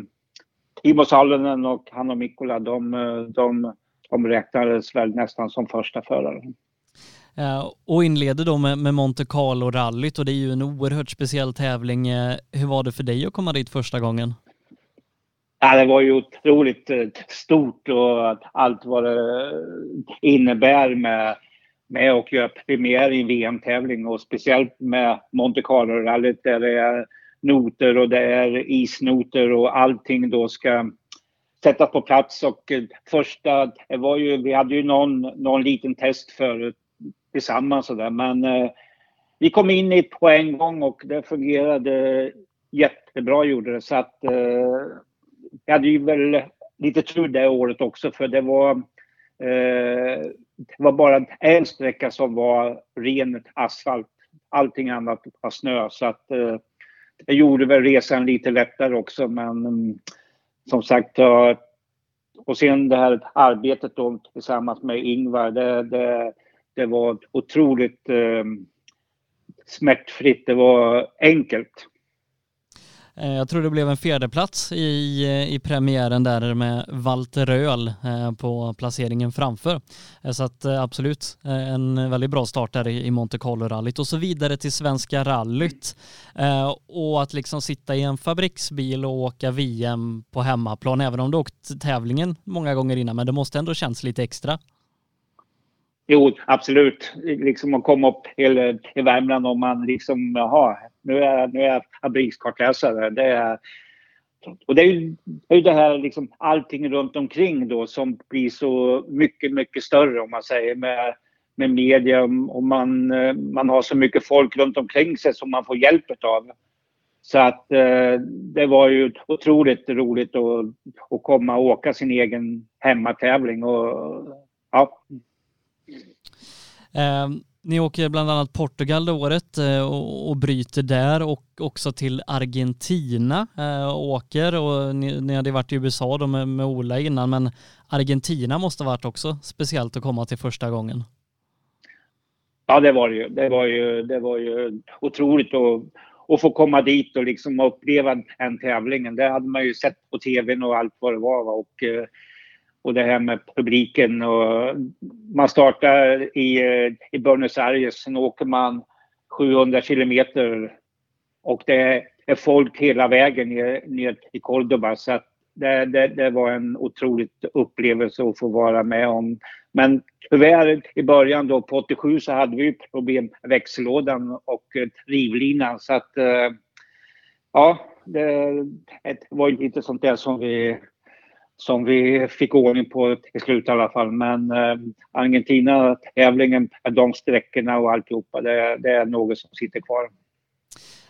Timo Salonen och han och Mikkola, de, de, de räknades väl nästan som första förare. Uh, och inleder då med, med Monte Carlo-rallyt och det är ju en oerhört speciell tävling. Hur var det för dig att komma dit första gången? Ja, det var ju otroligt stort och allt vad det innebär med, med och göra premiär i en VM-tävling och speciellt med Monte Carlo-rallyt där det är noter och det är isnoter och allting då ska sättas på plats och eh, första, det var ju, vi hade ju någon, någon liten test förut tillsammans sådär. men eh, vi kom in i på en gång och det fungerade jättebra gjorde det så att eh, jag hade ju väl lite tur det året också för det var eh, det var bara en sträcka som var ren asfalt. Allting annat var snö så att eh, det gjorde väl resan lite lättare också men mm, som sagt och sen det här arbetet då tillsammans med Ingvar det, det, det var otroligt eh, smärtfritt. Det var enkelt. Eh, jag tror det blev en fjärdeplats i, i premiären där med Walter Öl eh, på placeringen framför. Eh, så att absolut en väldigt bra start där i Monte Carlo-rallyt och så vidare till Svenska rallyt. Och att liksom sitta i en fabriksbil och åka VM på hemmaplan, även om du åkt tävlingen många gånger innan, men det måste ändå känns lite extra. Jo, absolut. Liksom att komma upp till, till Värmland om man liksom, jaha, nu är, nu är jag fabrikskartläsare. Det är, och det är ju det, är det här liksom allting runt omkring då som blir så mycket, mycket större om man säger med, med media och man, eh, man har så mycket folk runt omkring sig som man får hjälp av. Så att eh, det var ju otroligt roligt att, att komma och åka sin egen hemmatävling och ja. Um ni åker bland annat Portugal det året eh, och, och bryter där och också till Argentina eh, och åker och ni, ni hade varit i USA då med, med Ola innan men Argentina måste varit också speciellt att komma till första gången. Ja det var det ju. Det var ju, det var ju otroligt att, att få komma dit och liksom uppleva den tävlingen. Det hade man ju sett på tvn och allt vad det var. Och, eh, och det här med publiken. Och man startar i, eh, i Buenos Aires, sen åker man 700 kilometer och det är folk hela vägen ner, ner till Cordoba. Så det, det, det, var en otrolig upplevelse att få vara med om. Men tyvärr i början då på 87 så hade vi problem med växellådan och eh, rivlinan så att eh, ja, det, det var lite sånt där som vi som vi fick ordning på till slut i alla fall. Men eh, Argentina-tävlingen, de sträckorna och alltihopa, det, det är något som sitter kvar.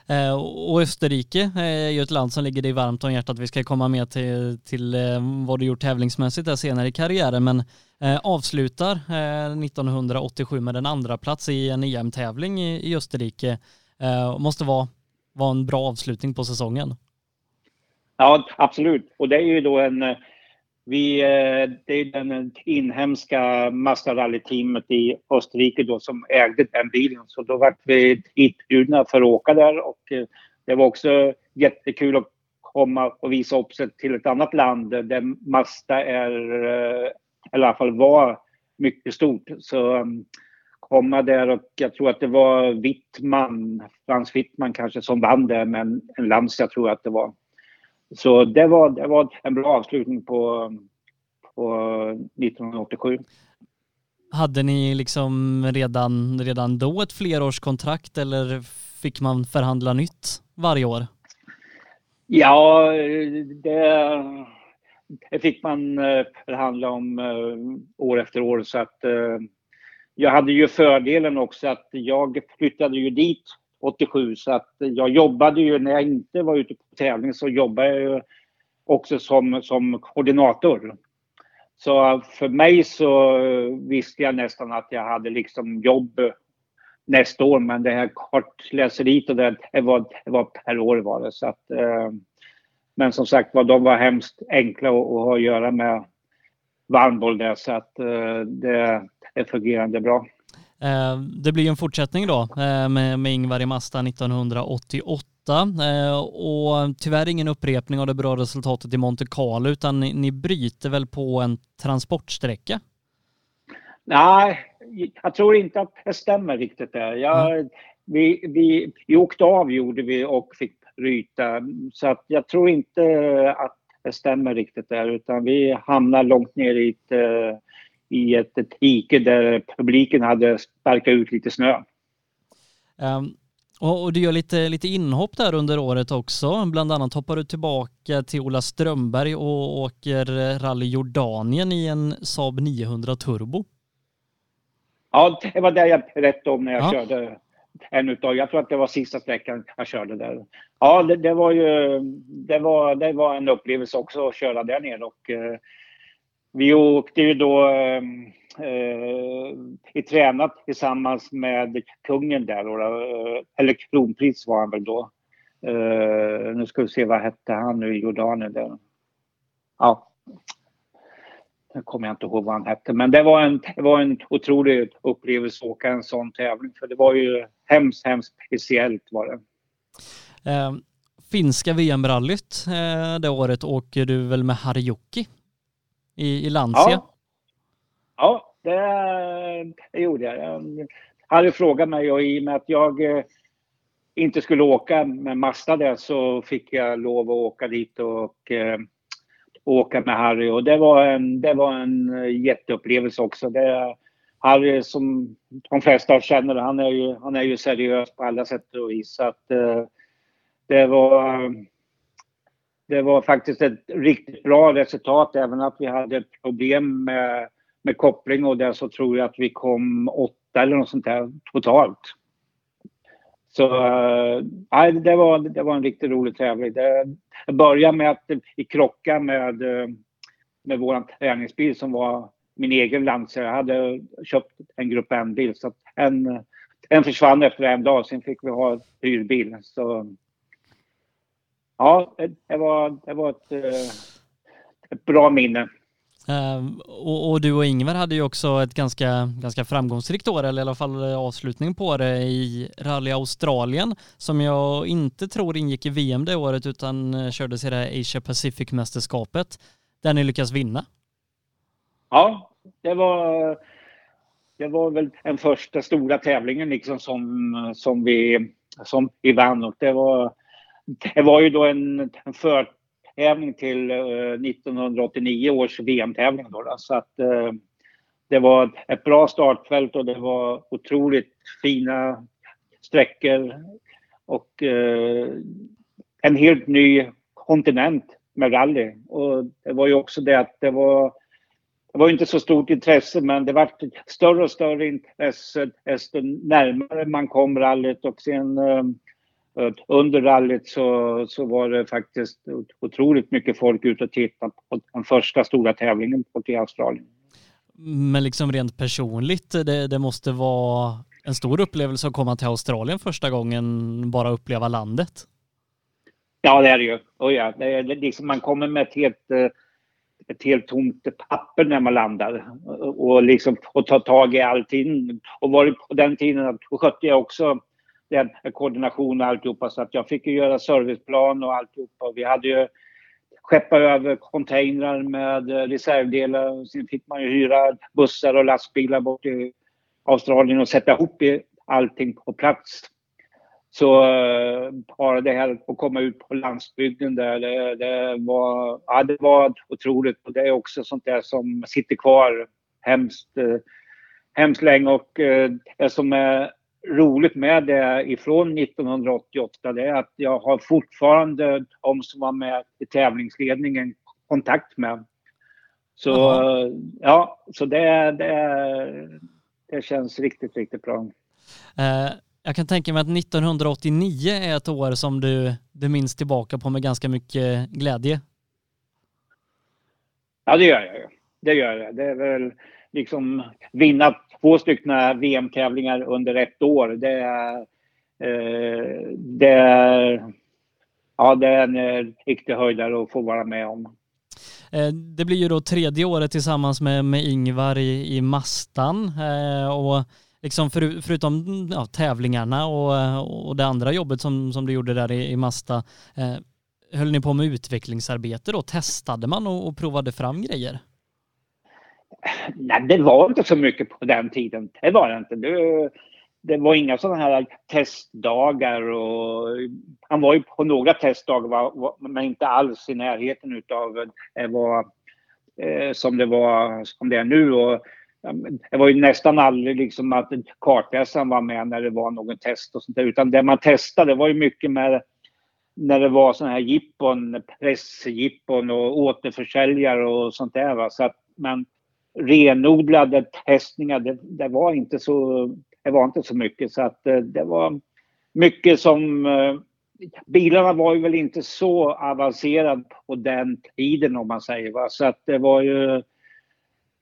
Eh, och Österrike är ju ett land som ligger dig varmt om hjärtat. Vi ska komma med till, till eh, vad du gjort tävlingsmässigt där senare i karriären, men eh, avslutar 1987 med en andra plats i en EM-tävling i, i Österrike. Måste vara, vara en bra avslutning på säsongen. Ja, absolut. Och det är ju då en vi, eh, det är den inhemska Mazda-rallyteamet i Österrike då som ägde den bilen. Så då var vi inbjudna för att åka där och eh, det var också jättekul att komma och visa upp sig till ett annat land där Mazda är, eh, eller i alla fall var, mycket stort. Så mm, komma där och jag tror att det var Wittman, Frans Wittman kanske som vann där med en, en jag tror jag att det var. Så det var, det var en bra avslutning på, på 1987. Hade ni liksom redan, redan då ett flerårskontrakt eller fick man förhandla nytt varje år? Ja, det, det fick man eh, förhandla om eh, år efter år så att eh, jag hade ju fördelen också att jag flyttade ju dit 87 så att jag jobbade ju när jag inte var ute på tävling så jobbade jag ju också som, som koordinator. Så för mig så visste jag nästan att jag hade liksom jobb nästa år men det här kartläseriet och det, det, var, det var per år var det. Så att, eh, men som sagt var, de var hemskt enkla att, att ha att göra med varmboll där så att eh, det, det fungerade bra. Eh, det blir en fortsättning då eh, med, Ingvar i Masta 1988 eh, och tyvärr ingen upprepning av det bra resultatet i Monte Carlo utan ni, bryter väl på en transportsträcka Nej, jag tror inte att det stämmer riktigt där. Jag, mm. vi, vi, vi åkte av gjorde vi och fick bryta. Så att jag tror inte att det stämmer riktigt där utan vi hamnar långt ner i ett, i ett, ett dike där publiken hade sparkat ut lite snö. Um, och, och, du gör lite, lite inhopp där under året också. Bland annat hoppar du tillbaka till Ola Strömberg och åker Rally Jordanien i en Saab 900 Turbo. Ja, det var det jag berättade om när jag ja. körde en utav, jag tror att det var sista sträckan jag körde där. Ja, det, det, var ju, det var, det var en upplevelse också att köra där nere och eh, vi åkte ju då ehm, eh, i tränat tillsammans med kungen där, eh, eller kronprins var han väl då. Eh, nu ska vi se, vad hette han nu i Jordanien? Där. Ja, nu kommer jag inte ihåg vad han hette, men det var en, det var en otrolig upplevelse att åka en sån tävling. För det var ju hemskt, hemskt speciellt var det. Eh, finska VM-rallyt eh, det året åker du väl med Harjoki i, i Lancia? Ja, ja det, det gjorde jag. jag hade frågat mig och i och med att jag eh, inte skulle åka med Mazda där så fick jag lov att åka dit och eh, åka med Harry och det var en, det var en eh, jätteupplevelse också. Det, Harry som de flesta känner, han är ju, han är ju seriös på alla sätt och vis. Så att, eh, det var eh, det var faktiskt ett riktigt bra resultat även att vi hade problem med, med koppling och där så tror jag att vi kom åtta eller något sånt där totalt. Så äh, det, var, det var en riktigt rolig tävling. Det, började med att vi krockade med, eh, med vår träningsbil som var min egen Lancer. Jag hade köpt en Grupp N-bil så en, en försvann efter en dag. Sen fick vi ha hyrbil. Så ja, det var, det var ett, eh, ett bra minne. Uh, och, och, du och Ingvar hade ju också ett ganska, ganska framgångsrikt år, eller i alla fall avslutning på det i Rally Australien, som jag inte tror ingick i VM det året, utan uh, kördes i det Asia Pacific-mästerskapet, där ni lyckas vinna. Ja, det var, det var väl den första stora tävlingen liksom som, som, vi, som vi vann och det var, det var ju då en, en förtävling till eh, 1989 års VM-tävling. Då, då, Så att eh, det var ett bra startfält och det var otroligt fina sträckor och eh, en helt ny kontinent med rally. Och det var ju också det att det var det var inte så stort intresse men det var större och större intresse desto närmare man kom rallyt och sen eh, under rallyt så, så var det faktiskt otroligt mycket folk ute och tittade på den första stora tävlingen i Australien. Men liksom rent personligt, det, det måste vara en stor upplevelse att komma till Australien första gången, bara uppleva landet? Ja, det är det ju. Oh ja, det är liksom, man kommer med ett helt, eh, ett helt tomt papper när man landar och, liksom, och tar tag i allting. Och var på den tiden, då skötte jag också den koordination och alltihopa så att jag fick ju göra serviceplan och alltihopa. Vi hade ju skeppa över containrar med reservdelar. Sen fick man ju hyra bussar och lastbilar bort till Australien och sätta ihop allting på plats. Så eh, bara det här att komma ut på landsbygden där, det, det, var, ja, det var otroligt. Och det är också sånt där som sitter kvar hemskt, eh, hemskt länge. Och eh, det som är roligt med det ifrån 1988 det är att jag har fortfarande de som var med i tävlingsledningen kontakt med. Så Aha. ja, så det, det, det känns riktigt, riktigt bra. Uh, jag kan tänka mig att 1989 är ett år som du, du minns tillbaka på med ganska mycket glädje. Ja, det gör jag. Det gör jag. Det är väl liksom vinna två stycken VM-tävlingar under ett år. Det är, eh, det är, ja, det är en eh, riktig höjdare att få vara med om. Eh, det blir ju då tredje året tillsammans med, med Ingvar i, i Mastan eh, och liksom för, förutom ja, tävlingarna och, och det andra jobbet som, som du gjorde där i, i Masta, eh, höll ni på med utvecklingsarbete då? Testade man och, och provade fram grejer? Nej, det var inte så mycket på den tiden. Det var det inte. Det, det var inga sådana här testdagar och han var ju på några testdagar men inte alls i närheten utav eh, vad eh, som det var som det är nu. Och, det var ju nästan aldrig liksom att kartläsaren var med när det var någon test och sånt där. Utan det man testade var ju mycket med när det var sådana här jippon, pressjippon och återförsäljare och sånt där. Va? Så att men renodlade testningar, det, det, var inte så, det var inte så mycket. Så att eh, det var mycket som eh, bilarna var ju väl inte så avancerade på den tiden om man säger. Va? Så att det var ju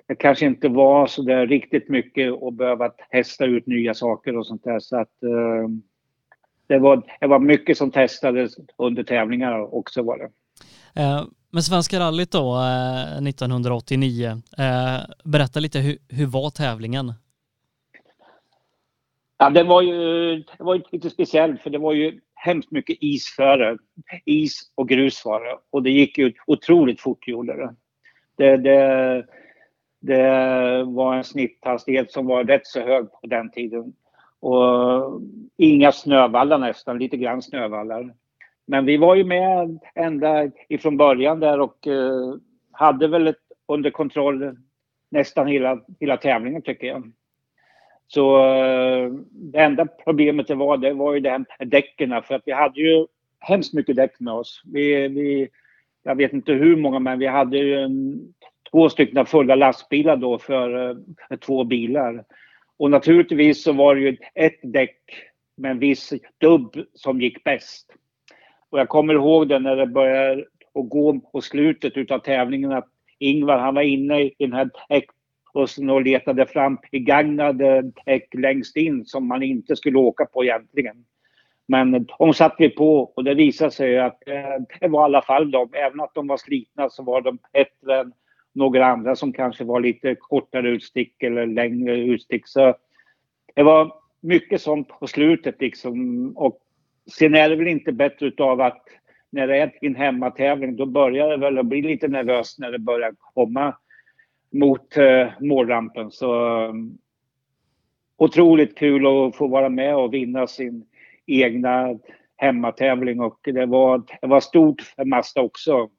det kanske inte var så där riktigt mycket att behöva testa ut nya saker och sånt där. Så att, eh, det, var, det var mycket som testades under tävlingar också var det. Uh, men Svenska rallyt då, eh, 1989, eh, berätta lite, hur, hur var tävlingen? Ja, det var ju det var lite speciellt för det var ju hemskt mycket isföre, is och grus före. och det gick ju otroligt fort gjorde det. det, det det var en snitthastighet som var rätt så hög på den tiden. Och inga snövallar nästan, lite grann snövallar. Men vi var ju med ända ifrån början där och eh, hade väl ett, under kontroll nästan hela, hela tävlingen tycker jag. Så eh, det enda problemet det var, det var ju det här med däcken för att vi hade ju hemskt mycket däck med oss. Vi, vi, jag vet inte hur många men vi hade ju en två stycken fulla lastbilar då för, eh, för två bilar. Och naturligtvis så var det ju ett däck med en viss dubb som gick bäst. Och jag kommer ihåg det när det började att gå på slutet utav tävlingen att Ingvar han var inne i den här däckbussen och letade fram begagnade eh, däck längst in som man inte skulle åka på egentligen. Men de satte vi på och det visade sig att eh, det var i alla fall de, även att de var slitna så var de bättre än några andra som kanske var lite kortare utstick eller längre utstick. Så det var mycket sånt på slutet liksom. Och sen är det väl inte bättre utav att när det är en hemmatävling då börjar det väl att bli lite nervöst när det börjar komma mot eh, målrampen. Så um, otroligt kul att få vara med och vinna sin egna hemmatävling och det var, det var stort för Mazda också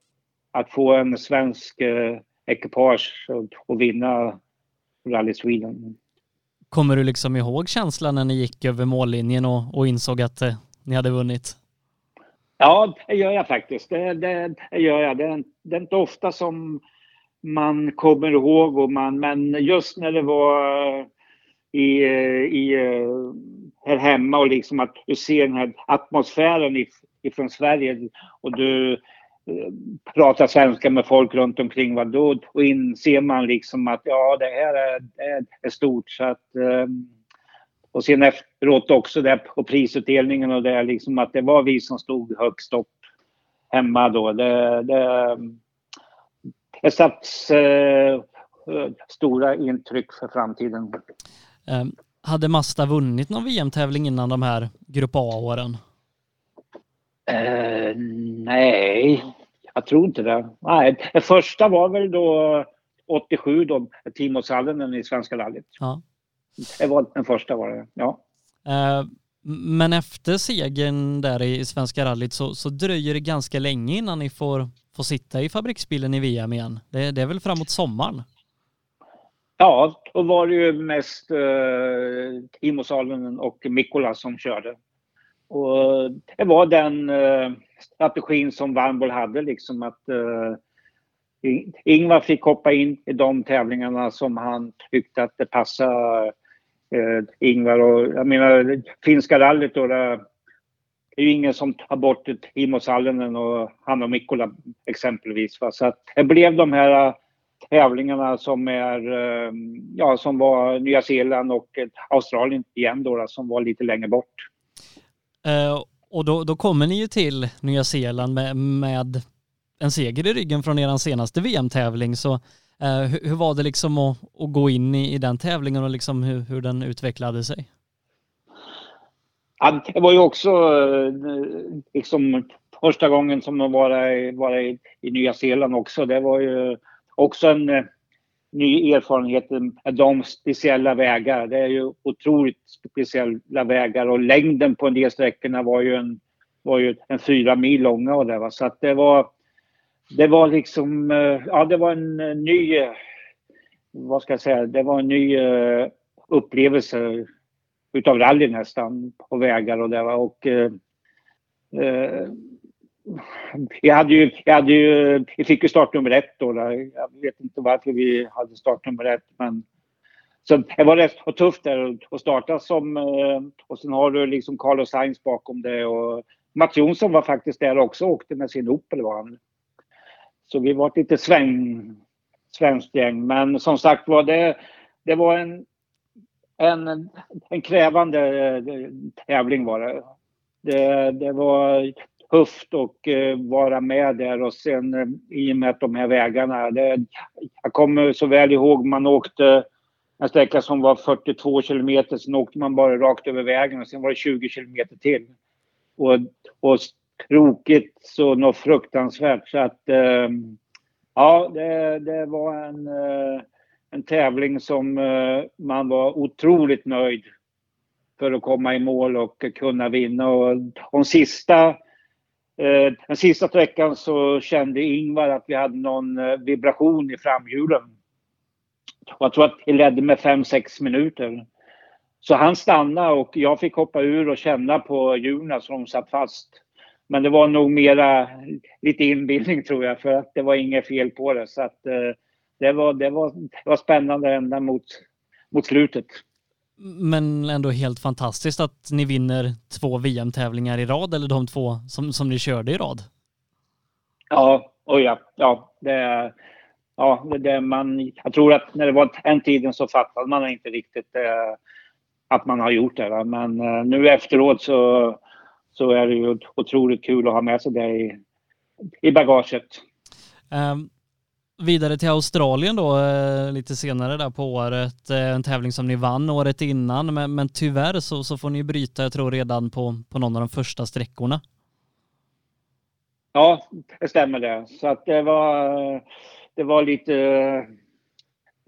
att få en svensk eh, ekipage och vinna Rally Sweden. Kommer du liksom ihåg känslan när ni gick över mållinjen och, och insåg att eh, ni hade vunnit? Ja, det gör jag faktiskt. Det, det, det gör jag. Det, det, är inte ofta som man kommer ihåg, och man, men just när det var eh, i, eh, i, eh, här hemma och liksom att du ser den här atmosfären ifrån Sverige och du pratar svenska med folk runt omkring, Vad då, Och inser man liksom att ja, det här är, är, är stort. Så att, och sen efteråt också där på prisutdelningen och det liksom att det var vi som stod högst upp hemma då. Det, det, det satt uh, stora intryck för framtiden. Um, hade Mazda vunnit någon VM-tävling innan de här Grupp A-åren? Uh, nej, jag tror inte det. Nej, det första var väl då 87 då, Timo Sallinen i Svenska rallyt. Ja. Det var den första var det, ja. Uh, men efter segern där i Svenska rallyt så, så dröjer det ganska länge innan ni får, får sitta i fabriksbilen i VM igen. Det, det är väl framåt sommaren? Ja, då var det ju mest uh, Timo Sallinen och Mikkola som körde. Och det var den uh, strategin som Warnboll hade liksom att uh, Ingvar fick hoppa in i de tävlingarna som han tyckte att det passade eh, Ingvar. Och jag menar, finska rallyt då, det är ju ingen som tar bort Timo Sallinen och han och Mikkola exempelvis. Va? Så att det blev de här eh, tävlingarna som är, eh, ja, som var Nya Zeeland och eh, Australien igen då, då som var lite längre bort. Uh, och då, då kommer ni ju till Nya Zeeland med, med en seger i ryggen från er senaste VM-tävling. Så Eh, hur, hur, var det liksom att, att gå in i, i, den tävlingen och liksom hur, hur den utvecklade sig? Ja, det var ju också eh, liksom första gången som jag var, var i, i Nya Zeeland också. Det var ju också en eh, ny erfarenhet med de speciella vägar. Det är ju otroligt speciella vägar och längden på en del sträckorna var ju en, var ju en fyra mil långa och det, var. så att det var det var liksom, eh, ja det var en ny, vad ska jag säga, det var en ny eh, upplevelse utav rally nästan på vägar och det var och vi jag hade ju, jag hade ju, vi fick ju startnummer ett då. Där. Jag vet inte varför vi hade startnummer ett men så det var rätt tufft där att starta som och sen har du liksom Carlos Sainz bakom det och Mats Jonsson var faktiskt där också och åkte med sin Opel var han. Så vi var ett lite sväng, svenskt gäng. Men som sagt var det, det var en, en, en krävande eh, tävling var det. Det, det var tufft att eh, vara med där och sen eh, i och med de här vägarna. Det, jag kommer så väl ihåg man åkte en sträcka som var 42 kilometer, sen åkte man bara rakt över vägen och sen var det 20 kilometer till. Och, och krokigt så något fruktansvärt. Så att eh, ja, det, det var en, eh, en tävling som eh, man var otroligt nöjd för att komma i mål och kunna vinna. Och de sista, eh, den sista sträckan så kände Ingvar att vi hade någon eh, vibration i framhjulen. Jag tror att det ledde med 5-6 minuter. Så han stannade och jag fick hoppa ur och känna på hjulen som de satt fast. Men det var nog mera lite inbildning tror jag för att det var inget fel på det. Så att, eh, det, var, det, var, det var spännande ända mot, mot slutet. Men ändå helt fantastiskt att ni vinner två VM-tävlingar i rad eller de två som, som ni körde i rad. Ja, och ja, ja, det, ja, det, det man, jag tror att när det var den tiden så fattade man inte riktigt eh, att man har gjort det. Va? Men eh, nu efteråt så så är det ju otroligt kul att ha med sig det i, i bagaget. Um, vidare till Australien då, eh, lite senare där på året. Eh, en tävling som ni vann året innan, men, men tyvärr så, så får ni bryta, jag tror redan på, på någon av de första sträckorna. Ja, det stämmer det. Så att det var, det var lite,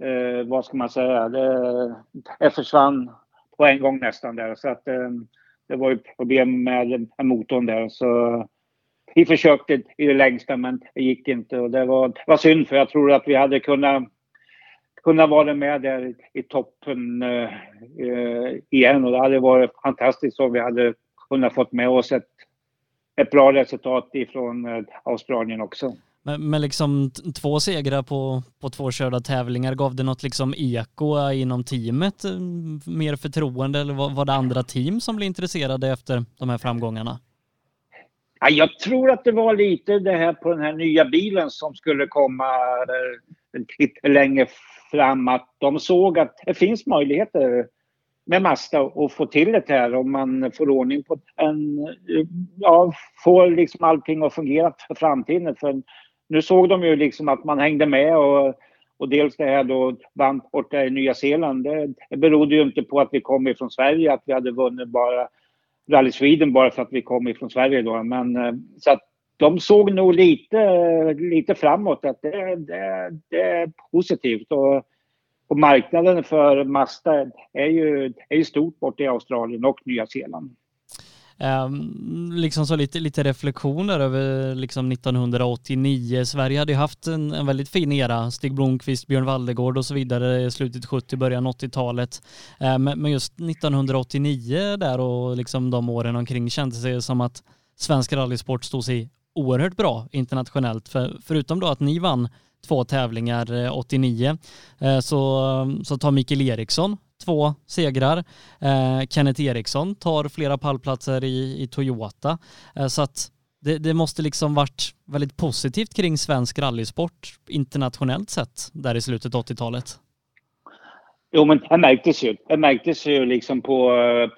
eh, vad ska man säga, det, det försvann på en gång nästan där. Så att eh, det var ju problem med motorn där så vi försökte i det längsta men det gick inte och det var, var synd för jag tror att vi hade kunnat kunna vara med där i toppen eh, eh, igen och det hade varit fantastiskt om vi hade kunnat fått med oss ett, ett bra resultat ifrån eh, Australien också. Men, men liksom två segrar på, på två körda tävlingar, gav det något liksom eko inom teamet? Eh, mer förtroende eller var, var det andra team som blev intresserade efter de här framgångarna? Ja, jag tror att det var lite det här på den här nya bilen som skulle komma lite längre fram. Att de såg att det finns möjligheter med Mazda att få till det här om man får ordning på en, ja, får liksom allting att fungera för framtiden. För nu såg de ju liksom att man hängde med och, och dels det här då vann borta i Nya Zeeland. Det, det berodde ju inte på att vi kom ifrån Sverige, att vi hade vunnit bara Rally Sweden bara för att vi kom ifrån Sverige då. Men eh, så att de såg nog lite, lite framåt att det, det, det är positivt. Och, och marknaden för Mazda är ju, är ju stort borta i Australien och Nya Zeeland. Um, liksom så lite, lite reflektioner över liksom 1989. Sverige hade ju haft en, en väldigt fin era. Stig Blomqvist, Björn Waldegård och så vidare slutet 70, början 80-talet. Um, ehm, men just 1989 där och liksom de åren omkring kändes det som att svensk rallysport stod sig oerhört bra internationellt. För, förutom då att ni vann två tävlingar eh, 89 eh, så, så tar Mikael Eriksson två segrar. Eh, Kenneth Eriksson tar flera pallplatser i, i Toyota. Eh, så att det, det, måste liksom varit väldigt positivt kring svensk rallysport internationellt sett där i slutet av 80-talet. Jo, men det märktes ju. Det märktes ju liksom på,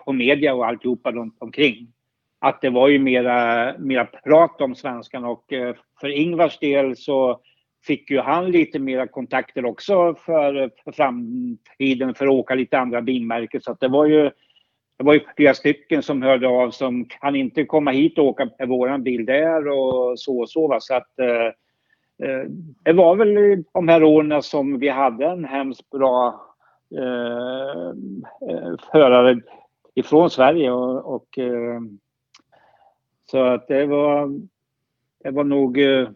på media och alltihopa runt omkring. Att det var ju mera, mera prat om svenskarna och eh, för Ingvars del så fick ju han lite mera kontakter också för, för framtiden för att åka lite andra bilmärken. Så att det var ju det var ju flera stycken som hörde av som kan inte komma hit och åka med våran bil där och så och så. Va? Så att eh, eh det var väl de här åren som vi hade en hemskt bra eh, eh, förare ifrån Sverige och, och eh, så att det var, det var nog eh,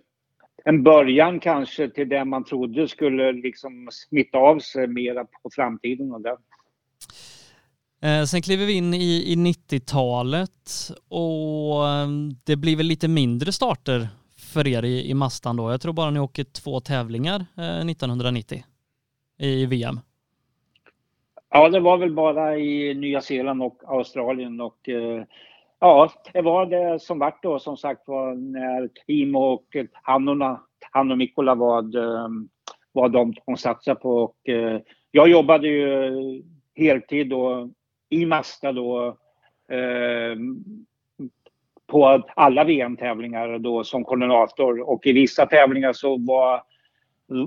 en början kanske till det man trodde skulle liksom smitta av sig mera på framtiden. Och det. Eh, sen kliver vi in i, i 90-talet och eh, det blir väl lite mindre starter för er i, i Mastan då. Jag tror bara ni åker två tävlingar eh, 1990 i VM. Ja, det var väl bara i Nya Zeeland och Australien och eh, ja, det var det som vart då som sagt var när Timo och Hannona, han och Mikkola var, ehm, var de de satsade på och eh, jag jobbade ju heltid då i Masta då eh, på alla VM-tävlingar då som koordinator. Och i vissa tävlingar så var,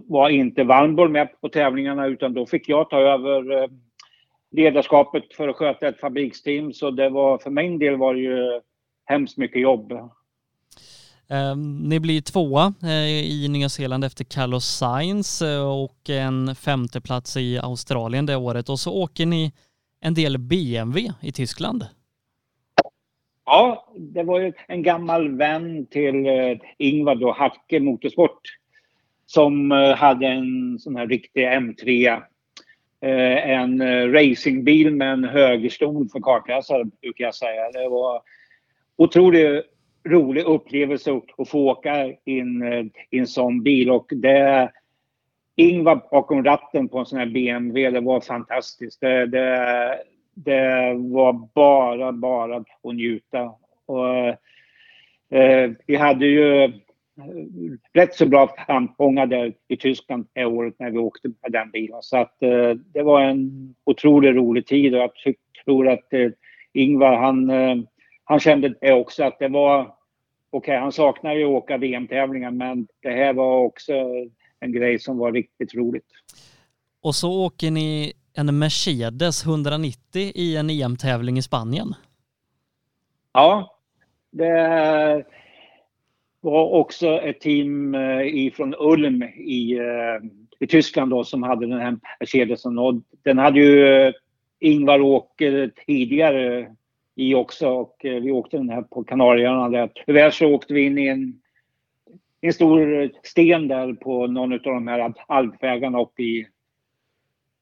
var inte Warnborg med på tävlingarna utan då fick jag ta över eh, ledarskapet för att sköta ett fabriksteam så det var för min del var det ju hemskt mycket jobb. Um, ni blir tvåa uh, i Nya Zeeland efter Carlos Sainz uh, och en femteplats i Australien det året och så åker ni en del BMW i Tyskland. Ja, det var ju en gammal vän till uh, Ingvar då, Hacke Motorsport, som hade en sån här riktig M3 Eh, en eh, racingbil med en högerstol för kartläsare, brukar jag säga. Det var otroligt rolig upplevelse att få åka in eh, i en sån bil och det Ingvar bakom ratten på en sån här BMW, det var fantastiskt. Det, det, det var bara, bara att njuta. Och, eh, vi hade ju rätt så bra framgångar där i Tyskland det året när vi åkte med den bilen. Så att eh, det var en otroligt rolig tid och jag tror att eh, Ingvar han, eh, han kände det också att det var okej, okay, han saknar ju att åka VM-tävlingar men det här var också en grej som var riktigt roligt. Och så åker ni en Mercedes 190 i en EM-tävling i Spanien. Ja, det var också ett team eh, ifrån Ulm i, eh, i Tyskland då, som hade den här Mercedesen. Och den hade ju eh, Ingvar Åker tidigare i också och vi åkte den här på Kanarieöarna. Tyvärr så åkte vi in i en, en stor sten där på någon av de här alpvägarna uppe i,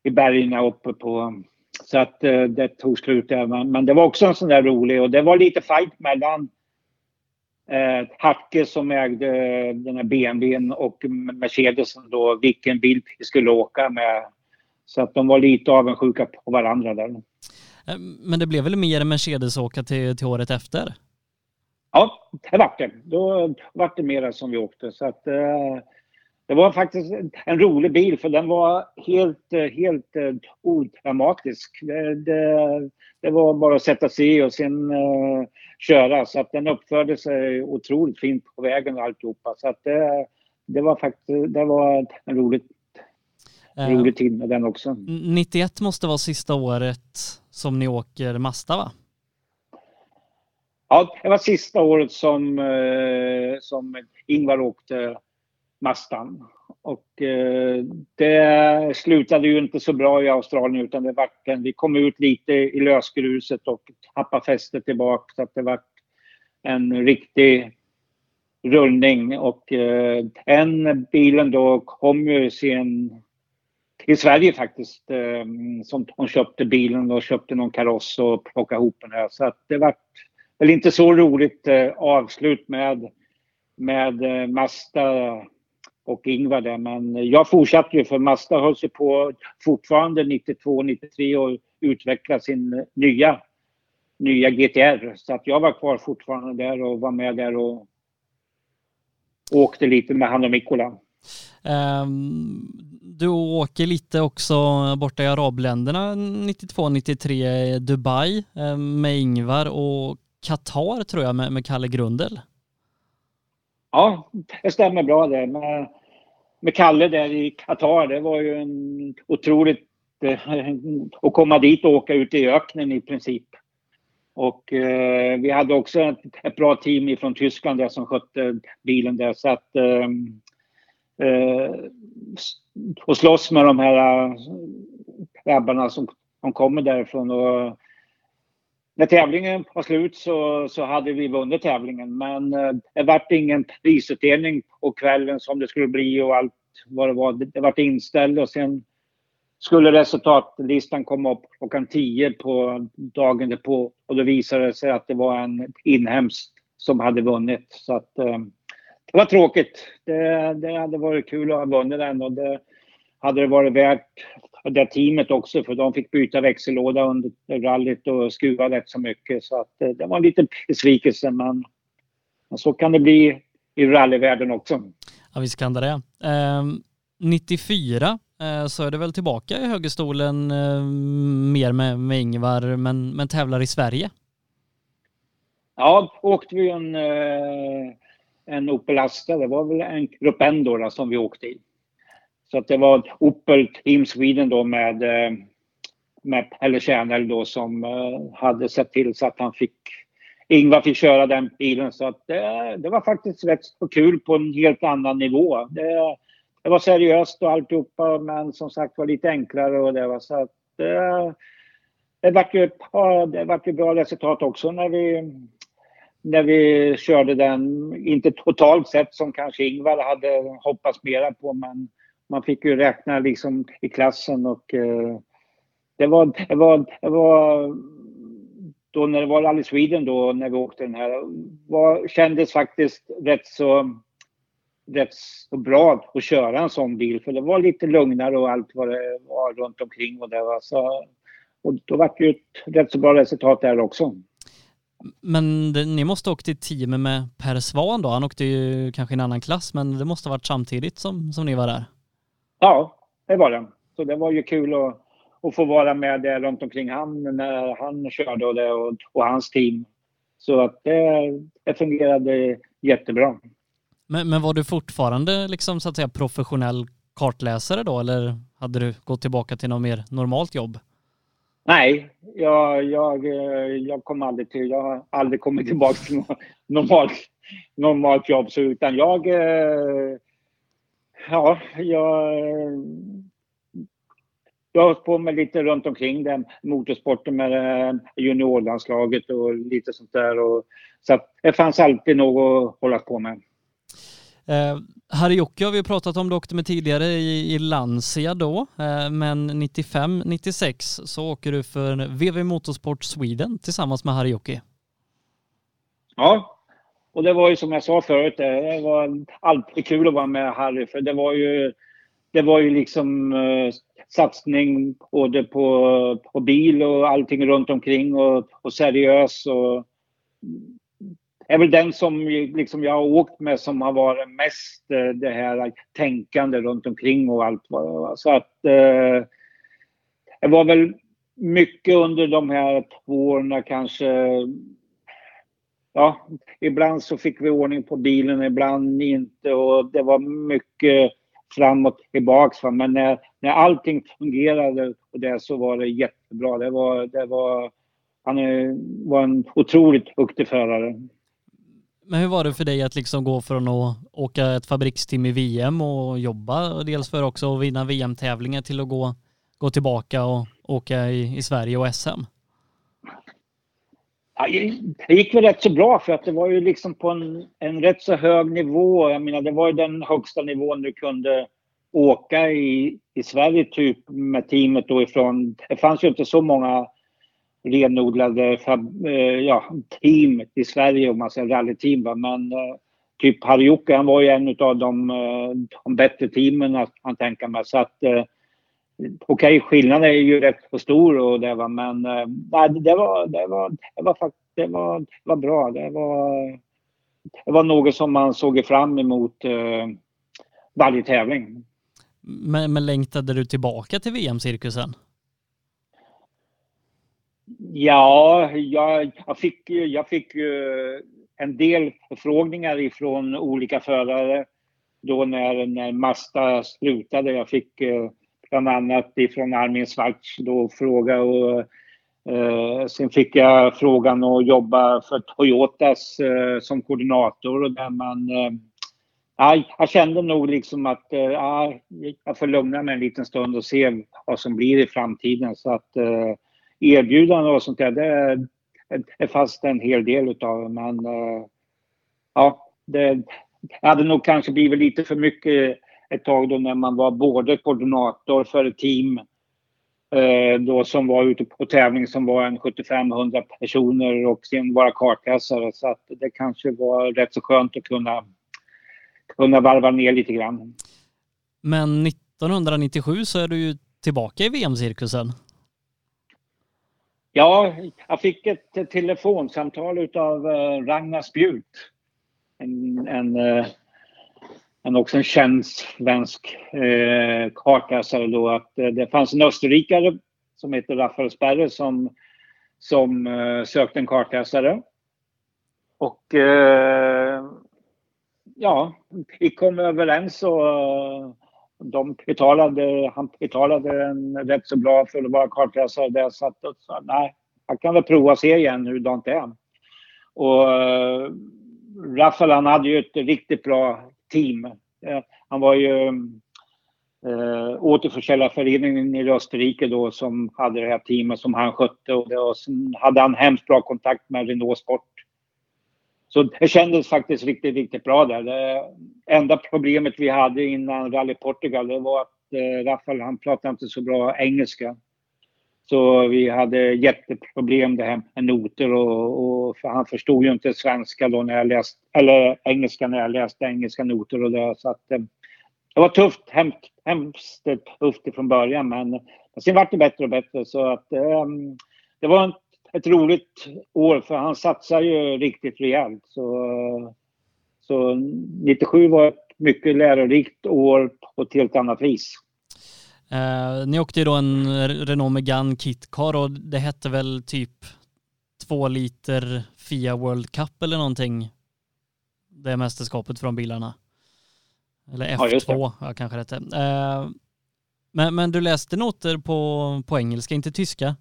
i bergen uppe på så att det tog slut där. Men det var också en sån där rolig och det var lite fight mellan eh, Hacke som ägde den här BMWn och Mercedesen då vilken bil vi skulle åka med. Så att de var lite avundsjuka på varandra där. Eh, men det blev väl mer Mercedes-åka till, till året efter? Ja, det vart det. Då vart det mera som vi åkte. Så att, eh, det var faktiskt en rolig bil för den var helt, helt uh, odramatisk. Det, det, det, var bara att sätta sig i och sen uh, köra. Så att den uppförde sig otroligt fint på vägen och alltihopa. Så att det, det var faktiskt det var en rolig, uh, rolig tid med den också. 91 måste vara sista året som ni åker Mazda va? Ja, det var sista året som, som Ingvar åkte Mastan. Och eh, det slutade ju inte så bra i Australien utan det vart en, vi kom ut lite i lösgruset och tappade fästet tillbaka så att det var en riktig rullning och eh, en bilen då kom ju sen i Sverige faktiskt eh, som hon köpte bilen och köpte någon kaross och plockade ihop den här så att det var väl inte så roligt eh, avslut med med eh, Mazda och Ingvar där. Men jag fortsatte ju för Mazda höll sig på fortfarande 92, 93 och utveckla sin nya, nya GTR. Så att jag var kvar fortfarande där och var med där och åkte lite med han och Mikkola. Um, ehm, du åker lite också borta i arabländerna 92-93, Dubai ehm, med Ingvar och Qatar tror jag med, med Kalle Grundel. Ja, det stämmer bra det. Med, med Kalle där i Qatar, det var ju en otroligt... Eh, att komma dit och åka ut i öknen i princip. Och eh, vi hade också ett, ett, bra team från Tyskland där som skötte bilen där så att eh, eh, och slåss med de här eh, grabbarna som, som kommer därifrån. Och när tävlingen var slut så, så hade vi vunnit tävlingen men eh, det vart ingen prisutdelning på kvällen som det skulle bli och allt vad det var. Det, vart inställt och sen skulle resultatlistan komma upp klockan 10 på dagen därpå och då visade det sig att det var en inhemsk som hade vunnit. Så att, eh, det var tråkigt. Det, det hade varit kul att ha vunnit den och det hade det varit värt det teamet också för de fick byta växellåda under rallyt och skruva rätt så mycket. Så att eh, det var en liten besvikelse men, men så kan det bli i rallyvärlden också. Ja visst kan det det. Eh, 94 eh, så är det väl tillbaka i högerstolen eh, mer med, med Ingvar men, men tävlar i Sverige? Ja, åkte vi en, eh, en Opel Astra. Det var väl en Grupp N då, som vi åkte i. Så att det var Opel Team Sweden då med, eh, med Pelle Tjärnel då som eh, hade sett till så att han fick Ingvar fick köra den bilen så att det, det var faktiskt rätt så kul på en helt annan nivå. Det, det var seriöst och alltihopa men som sagt var lite enklare och det var så att det, det vart ju, ja, det vart ju bra resultat också när vi när vi körde den, inte totalt sett som kanske Ingvar hade hoppats mera på men man fick ju räkna liksom i klassen och eh, det, var, det, var, det var då när det var Rally Sweden då när vi åkte den här var, kändes faktiskt rätt så rätt så bra att köra en sån bil för det var lite lugnare och allt vad det var runt omkring och det var så och då var det ju ett rätt så bra resultat där också. Men det, ni måste ha åkt i team med Per Svan då? Han åkte ju kanske i en annan klass men det måste ha varit samtidigt som, som ni var där? Ja, det var det. Så det var ju kul att, att få vara med runt omkring han när han körde och, det, och, och hans team. Så att det, det fungerade jättebra. Men, men var du fortfarande liksom så att säga professionell kartläsare då eller hade du gått tillbaka till något mer normalt jobb? Nej, jag, jag, jag kom aldrig till, jag har aldrig kommit tillbaka till något normalt, normalt jobb. Så, utan jag, eh, ja, jag, jag har på mig lite runt omkring den motorsporten med eh, juniorlandslaget och lite sånt där. Och, så det fanns alltid något att hålla på med. Eh, Harry-Jocke har vi pratat om, du åkte med tidigare i, i Lancia då, eh, men 95-96 så åker du för VV Motorsport Sweden tillsammans med Harry-Jocke. Ja, och det var ju som jag sa förut, eh, det var alltid kul att vara med Harry för det var ju, det var ju liksom eh, satsning både på, på bil och allting runt omkring och, och seriös och är väl den som liksom jag har åkt med som har varit mest eh, det här tänkande runt omkring och allt. vad det var. Så att eh, det var väl mycket under de här två åren kanske. Ja, ibland så fick vi ordning på bilen, ibland inte och det var mycket fram och tillbaks. Men när, när allting fungerade och det så var det jättebra. Det var, det var, han var en otroligt duktig förare. Men hur var det för dig att liksom gå från att åka ett fabriksteam i VM och jobba dels för också att vinna VM-tävlingar till att gå, gå tillbaka och åka i, i Sverige och SM? Ja, det gick väl rätt så bra för att det var ju liksom på en, en rätt så hög nivå. Jag menar det var ju den högsta nivån du kunde åka i, i Sverige typ med teamet då ifrån. Det fanns ju inte så många renodlade eh, ja, team i Sverige om man säger rallyteam. va. Men eh, typ Harjoke han var ju en av de, eh, de bättre teamen han tänka mig. Så att Okej, okay, skillnaden är ju rätt så stor och det var, men nej, det var, det var, det var faktiskt, det var, det var bra. Det var, det var något som man såg fram emot eh, varje tävling. Men, men längtade du tillbaka till VM-cirkusen? Ja, jag, jag, fick, jag fick en del förfrågningar ifrån olika förare då när, när Mazda slutade. Jag fick eh, bland annat ifrån Armin Schwarz då fråga och eh, sen fick jag frågan att jobba för Toyotas eh, som koordinator och där man eh, jag kände nog liksom att eh, jag får lugna mig en liten stund och se vad som blir i framtiden. Så att eh, erbjudanden och sånt där, det, det fanns en hel del utav. Men eh, ja, det hade nog kanske blivit lite för mycket ett tag då när man var både koordinator för ett team eh, då som var ute på tävling som var en 75-100 personer och sen vara kartläsare. Så att det kanske var rätt så skönt att kunna, kunna varva ner lite grann. Men 1997 så är du ju tillbaka i VM-cirkusen. Ja, jag fick ett telefonsamtal utav eh, Ragnar Spjut. En, en, han en också en känd svensk eh, kartläsare då att eh, det fanns en österrikare som heter Rafael Sperre som, som eh, sökte en kartläsare. Och eh, ja, vi kom överens och eh, de betalade, han betalade en rätt så bra för att vara kartläsare där så att sa nej, jag kan väl prova och se igen hur det är. Och eh, Rafael han hade ju ett riktigt bra team. Eh, han var ju eh, uh, återförsäljarföreningen i Österrike då som hade det här teamet som han skötte och, det, och sen hade han hemskt bra kontakt med Renault Sport så det kändes faktiskt riktigt, riktigt bra där. Det enda problemet vi hade innan Rally Portugal det var att eh, Rafael han pratade inte så bra engelska. Så vi hade jätteproblem det här med noter och, och han förstod ju inte svenska då när jag läste, eller engelska när jag läste engelska noter och det. Så att, eh, det var tufft, hemskt, hemskt tufft från början men, men sen vart det bättre och bättre så att ehm, det var en ett roligt år för han satsar ju riktigt rejält. Så, så 97 var ett mycket lärorikt år på ett helt annat vis. Eh, ni åkte ju då en Renault Megane Kitcar och det hette väl typ två liter FIA World Cup eller någonting. Det mästerskapet från bilarna. Eller F2, ja, kanske det eh, men, men du läste noter på, på engelska, inte tyska?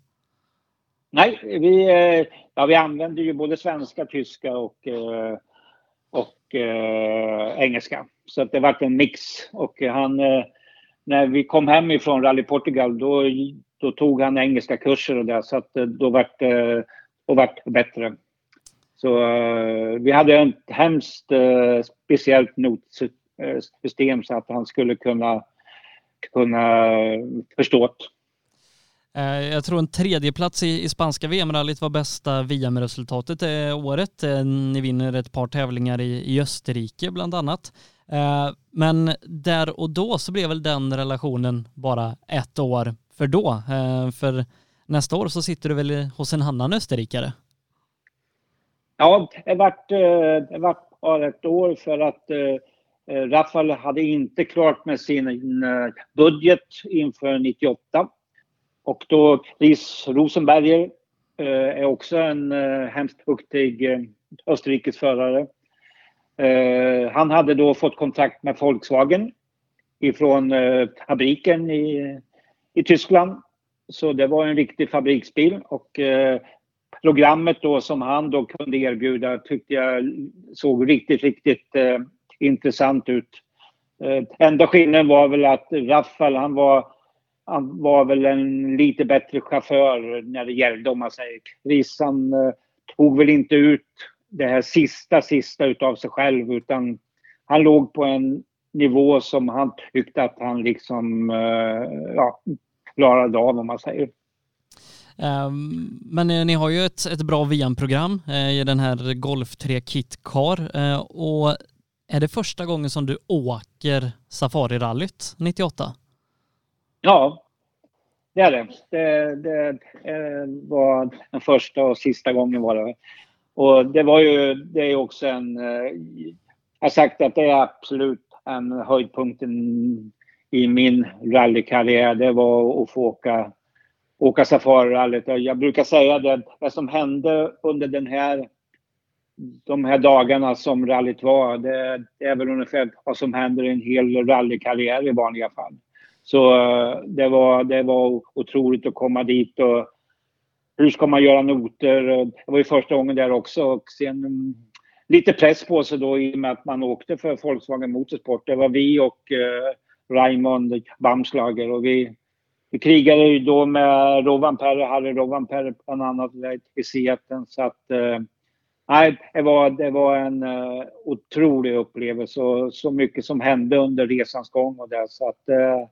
Nej, vi, eh, ja, vi använder ju både svenska, tyska och, eh, och äh, engelska. Så att det vart en mix. Och han, när vi kom hem ifrån Rally Portugal då, då tog han engelska kurser och det så att eh, då vart det vart bättre. Så eh, vi hade ett hemskt eh, speciellt notsystem så att han skulle kunna, kunna förstå det. Eh, jag tror en tredjeplats i, i spanska VM-rallyt var bästa VM-resultatet det eh, året. Eh, ni vinner ett par tävlingar i, i Österrike bland annat. Men där och då så blev väl den relationen bara ett år för då. För nästa år så sitter du väl hos en annan österrikare? Ja, det vart, det vart bara ett år för att Rafael hade inte klart med sin budget inför 98. Och då Ries Rosenberger eh, är också en eh, hemskt duktig eh, förare. Eh, han hade då fått kontakt med Volkswagen ifrån eh, fabriken i, i Tyskland. Så det var en riktig fabriksbil och eh, programmet då som han då kunde erbjuda tyckte jag såg riktigt, riktigt eh, intressant ut. Eh, enda skillnaden var väl att Rafael han var han var väl en lite bättre chaufför när det gällde om man säger. Chris han eh, tog väl inte ut det här sista, sista utav sig själv utan han låg på en nivå som han tyckte att han liksom eh, ja, klarade av om man säger. Um, men ni har ju ett, ett bra VM-program eh, i den här Golf 3 Kit Car eh, och är det första gången som du åker Safari-rallyt 98? Ja, det är det. Det, det eh, var den första och sista gången var det. Och det var ju, det är också en, eh, jag har sagt att det är absolut en höjdpunkten i min rallykarriär. Det var att få åka, åka safarirallyt. Jag brukar säga det, det som hände under den här de här dagarna som rallyt var, det, det är väl ungefär vad som händer i en hel rallykarriär i vanliga fall. Så eh, det var, det var otroligt att komma dit och hur ska man göra noter? Det var ju första gången där också och sen mm, lite press på sig då i och med att man åkte för Volkswagen Motorsport. Det var vi och eh, Raymond Bamslager och vi, vi krigade ju då med Rovanperä, Harry Rovanperä bland annat i Seattle. Så att eh, nej, det var, det var en uh, otrolig upplevelse och så mycket som hände under resans gång och det. Så att uh,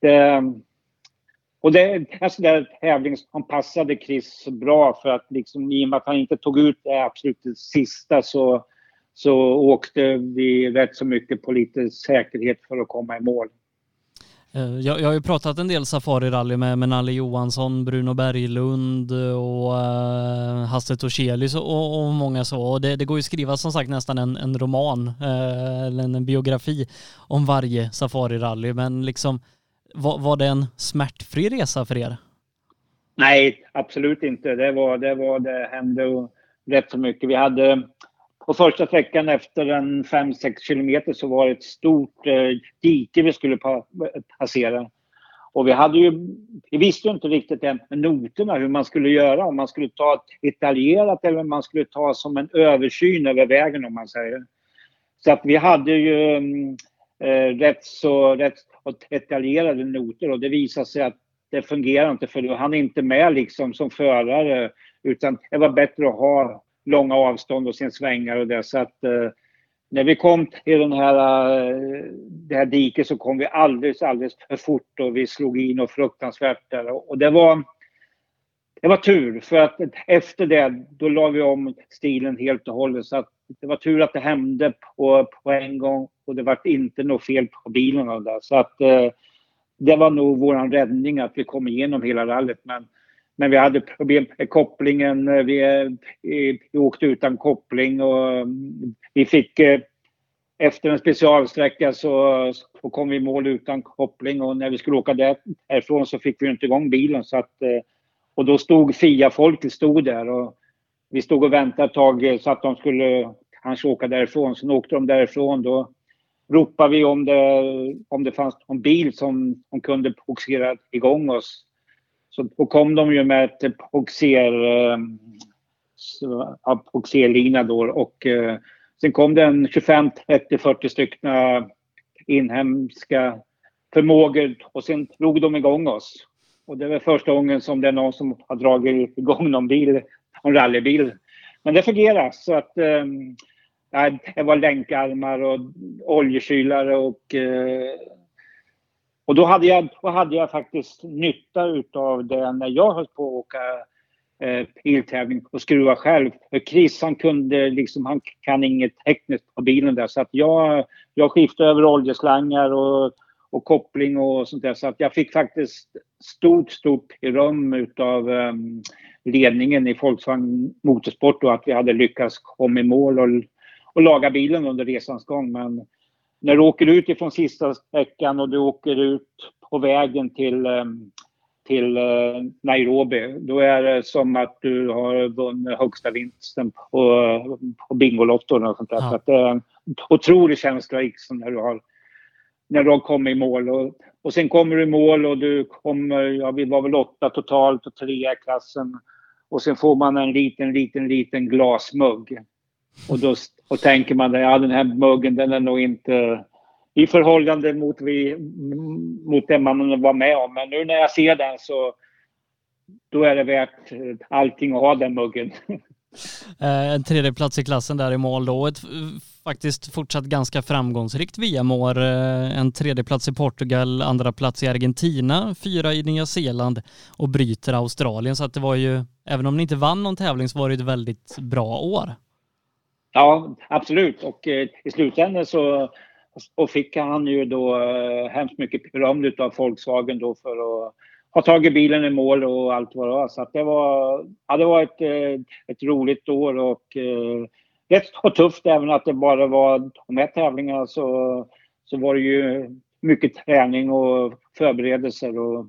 det, och det alltså är en där tävling som passade Chris bra för att liksom i och med att han inte tog ut det absolut sista så, så åkte vi rätt så mycket på lite säkerhet för att komma i mål. Eh, jag, jag har ju pratat en del safarirally med, med Nalle Johansson, Bruno Berglund och uh, Hasse Torselius och, och, många så. Och det, det, går ju att skriva som sagt nästan en, en roman uh, eller en, en biografi om varje safarirally. Men liksom var, var det en smärtfri resa för er? Nej, absolut inte. Det var det, var, det hände rätt så mycket. Vi hade och första sträckan efter en 5-6 kilometer så var det ett stort eh, dike vi skulle pa passera. Och vi hade ju, vi visste ju inte riktigt än med noterna hur man skulle göra, om man skulle ta ett detaljerat eller om man skulle ta som en översyn över vägen om man säger. Så att vi hade ju mm, eh, rätt så rätt detaljerade noter och det visade sig att det fungerar inte för han är inte med liksom som förare utan det var bättre att ha långa avstånd och sen svängar och det så att eh, när vi kom till den här, eh, det här diket så kom vi alldeles, alldeles för fort och vi slog in och fruktansvärt där och det var det var tur för att efter det då la vi om stilen helt och hållet så att det var tur att det hände på, på en gång och det var inte något fel på bilen och där. Så att eh, det var nog vår räddning att vi kom igenom hela rallyt. Men, men vi hade problem med kopplingen. Eh, vi, eh, vi, åkte utan koppling och mm, vi fick eh, efter en specialsträcka så, så kom vi i mål utan koppling och när vi skulle åka därifrån så fick vi inte igång bilen. Så att, och då stod FIA-folket stod där och vi stod och väntade ett tag så att de skulle kanske åka därifrån. Sen åkte de därifrån. Då ropade vi om det, om det fanns någon bil som, som kunde boxera igång oss. Så då kom de ju med ett boxer, ja, eh, då och eh, sen kom det en 25, 30, 40 stycken eh, inhemska förmågor och sen drog de igång oss. Och det var första gången som det är någon som har dragit igång någon bil, en rallybil. Men det fungerar så att eh, det var länkarmar och oljekylare och eh, och då hade, jag, då hade jag faktiskt nytta utav det när jag höll på att åka eh, piltävling och skruva själv. För Chris han kunde liksom, han kan inget tekniskt på bilen där så att jag, jag skiftade över oljeslangar och och koppling och sånt där. Så att jag fick faktiskt stort, stort beröm utav um, ledningen i Volkswagen Motorsport och att vi hade lyckats komma i mål och, och laga bilen under resans gång. Men när du åker ut ifrån sista sträckan och du åker ut på vägen till, um, till uh, Nairobi, då är det som att du har vunnit högsta vinsten på, på Bingolotto och sånt där. Ja. Så att det är en otrolig känsla liksom när du har när de kom i mål. Och, och sen kommer du i mål och du kommer, ja vi var väl åtta totalt och tre i klassen. Och sen får man en liten, liten, liten glasmugg. Och då och tänker man, ja den här muggen den är nog inte i förhållande mot, vi, mot det man var med om. Men nu när jag ser den så då är det värt eh, allting att ha den muggen. [laughs] Eh, en tredje plats i klassen där i mål då. Ett eh, faktiskt fortsatt ganska framgångsrikt VM-år. En tredje plats i Portugal, andra plats i Argentina, fyra i Nya Zeeland och bryter Australien. Så att det var ju, även om ni inte vann någon tävling så var det ett väldigt bra år. Ja, absolut. Och eh, i slutändan så och fick han ju då eh, hemskt mycket beröm av Volkswagen då för att ha tagit bilen i mål och allt vad det var. Så det var, ja, det var ett, eh, ett roligt år och eh, rätt tufft även att det bara var de här tävlingarna så, så var det ju mycket träning och förberedelser och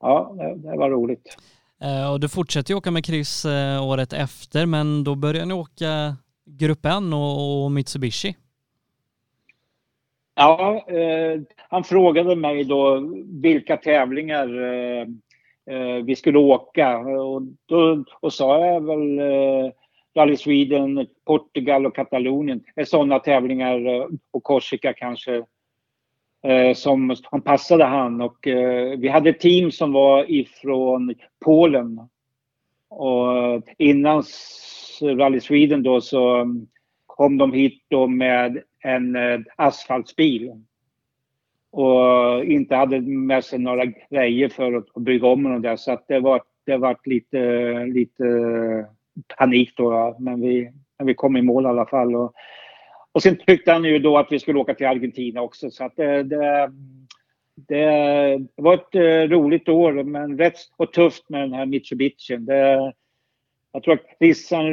ja, det, det var roligt. Eh, och du fortsätter ju åka med Chris eh, året efter men då börjar ni åka Grupp N och, och Mitsubishi. Ja, eh, han frågade mig då vilka tävlingar eh, eh vi skulle åka. Och då och sa jag väl eh, Rally Sweden, Portugal och Katalonien. Är sådana tävlingar eh, och Korsika kanske eh, som, som passade han. Och eh, vi hade ett team som var ifrån Polen. Och innan Rally Sweden då så kom de hit då med en eh, asfaltsbil och inte hade med sig några grejer för att bygga om och där så att det var, det var lite, lite panik då. Men vi, men vi kom i mål i alla fall. Och, och sen tyckte han ju då att vi skulle åka till Argentina också så att det, det, det var ett eh, roligt år men rätt och tufft med den här Mitsubishi. Det, jag tror att Nissan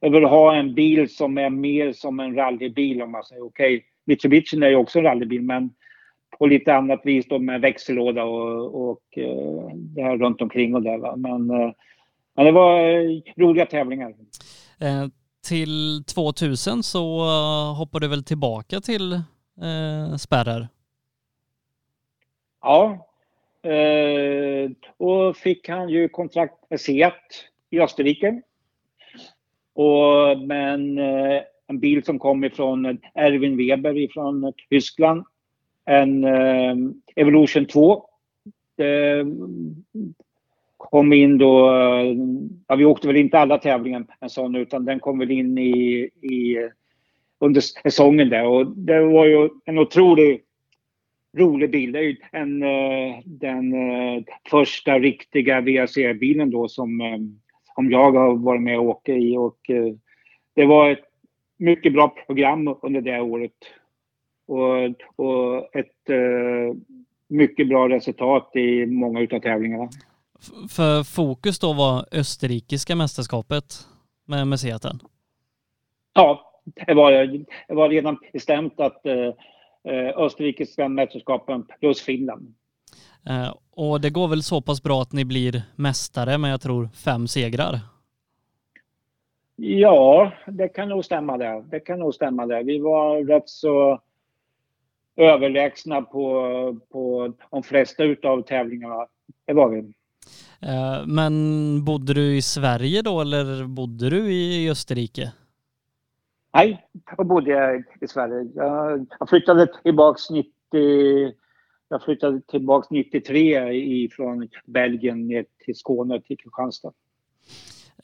behöver ha en bil som är mer som en rallybil om man säger okej. Okay, Mitsubishi är ju också en rallybil men på lite annat vis då med växellåda och, och uh, det här runt omkring och det. Va? Men, uh, men det var uh, roliga tävlingar. Eh, till 2000 så hoppade du väl tillbaka till eh, spärrar? Ja, och fick han ju kontrakt med Seat i Österrike. Och, men eh, en bil som kom ifrån eh, Erwin Weber ifrån eh, Tyskland en eh, Evolution 2. Eh, kom in då, ja, vi åkte väl inte alla tävlingar en sån utan den kom väl in i, i under säsongen där och det var ju en otrolig rolig bil. Det är ju en, den första riktiga VRC-bilen då som, eh, som jag har varit med och åkt i och det var ett mycket bra program under det året och, och ett eh, mycket bra resultat i många utav tävlingarna. För fokus då var österrikiska mästerskapet med, med Seaten? Ja, det var, det var redan bestämt att eh, eh, österrikiska mästerskapen plus Finland. Eh, och det går väl så pass bra att ni blir mästare med jag tror fem segrar? Ja, det kan nog stämma det. Det kan nog stämma det. Vi var rätt så överlägsna på, på de flesta utav tävlingarna. Det var vi. Eh, men bodde du i Sverige då eller bodde du i Österrike? Nej, då bodde jag i Sverige. Jag, jag flyttade tillbaks 90, jag flyttade tillbaks 93 ifrån Belgien ner till Skåne, till Kristianstad.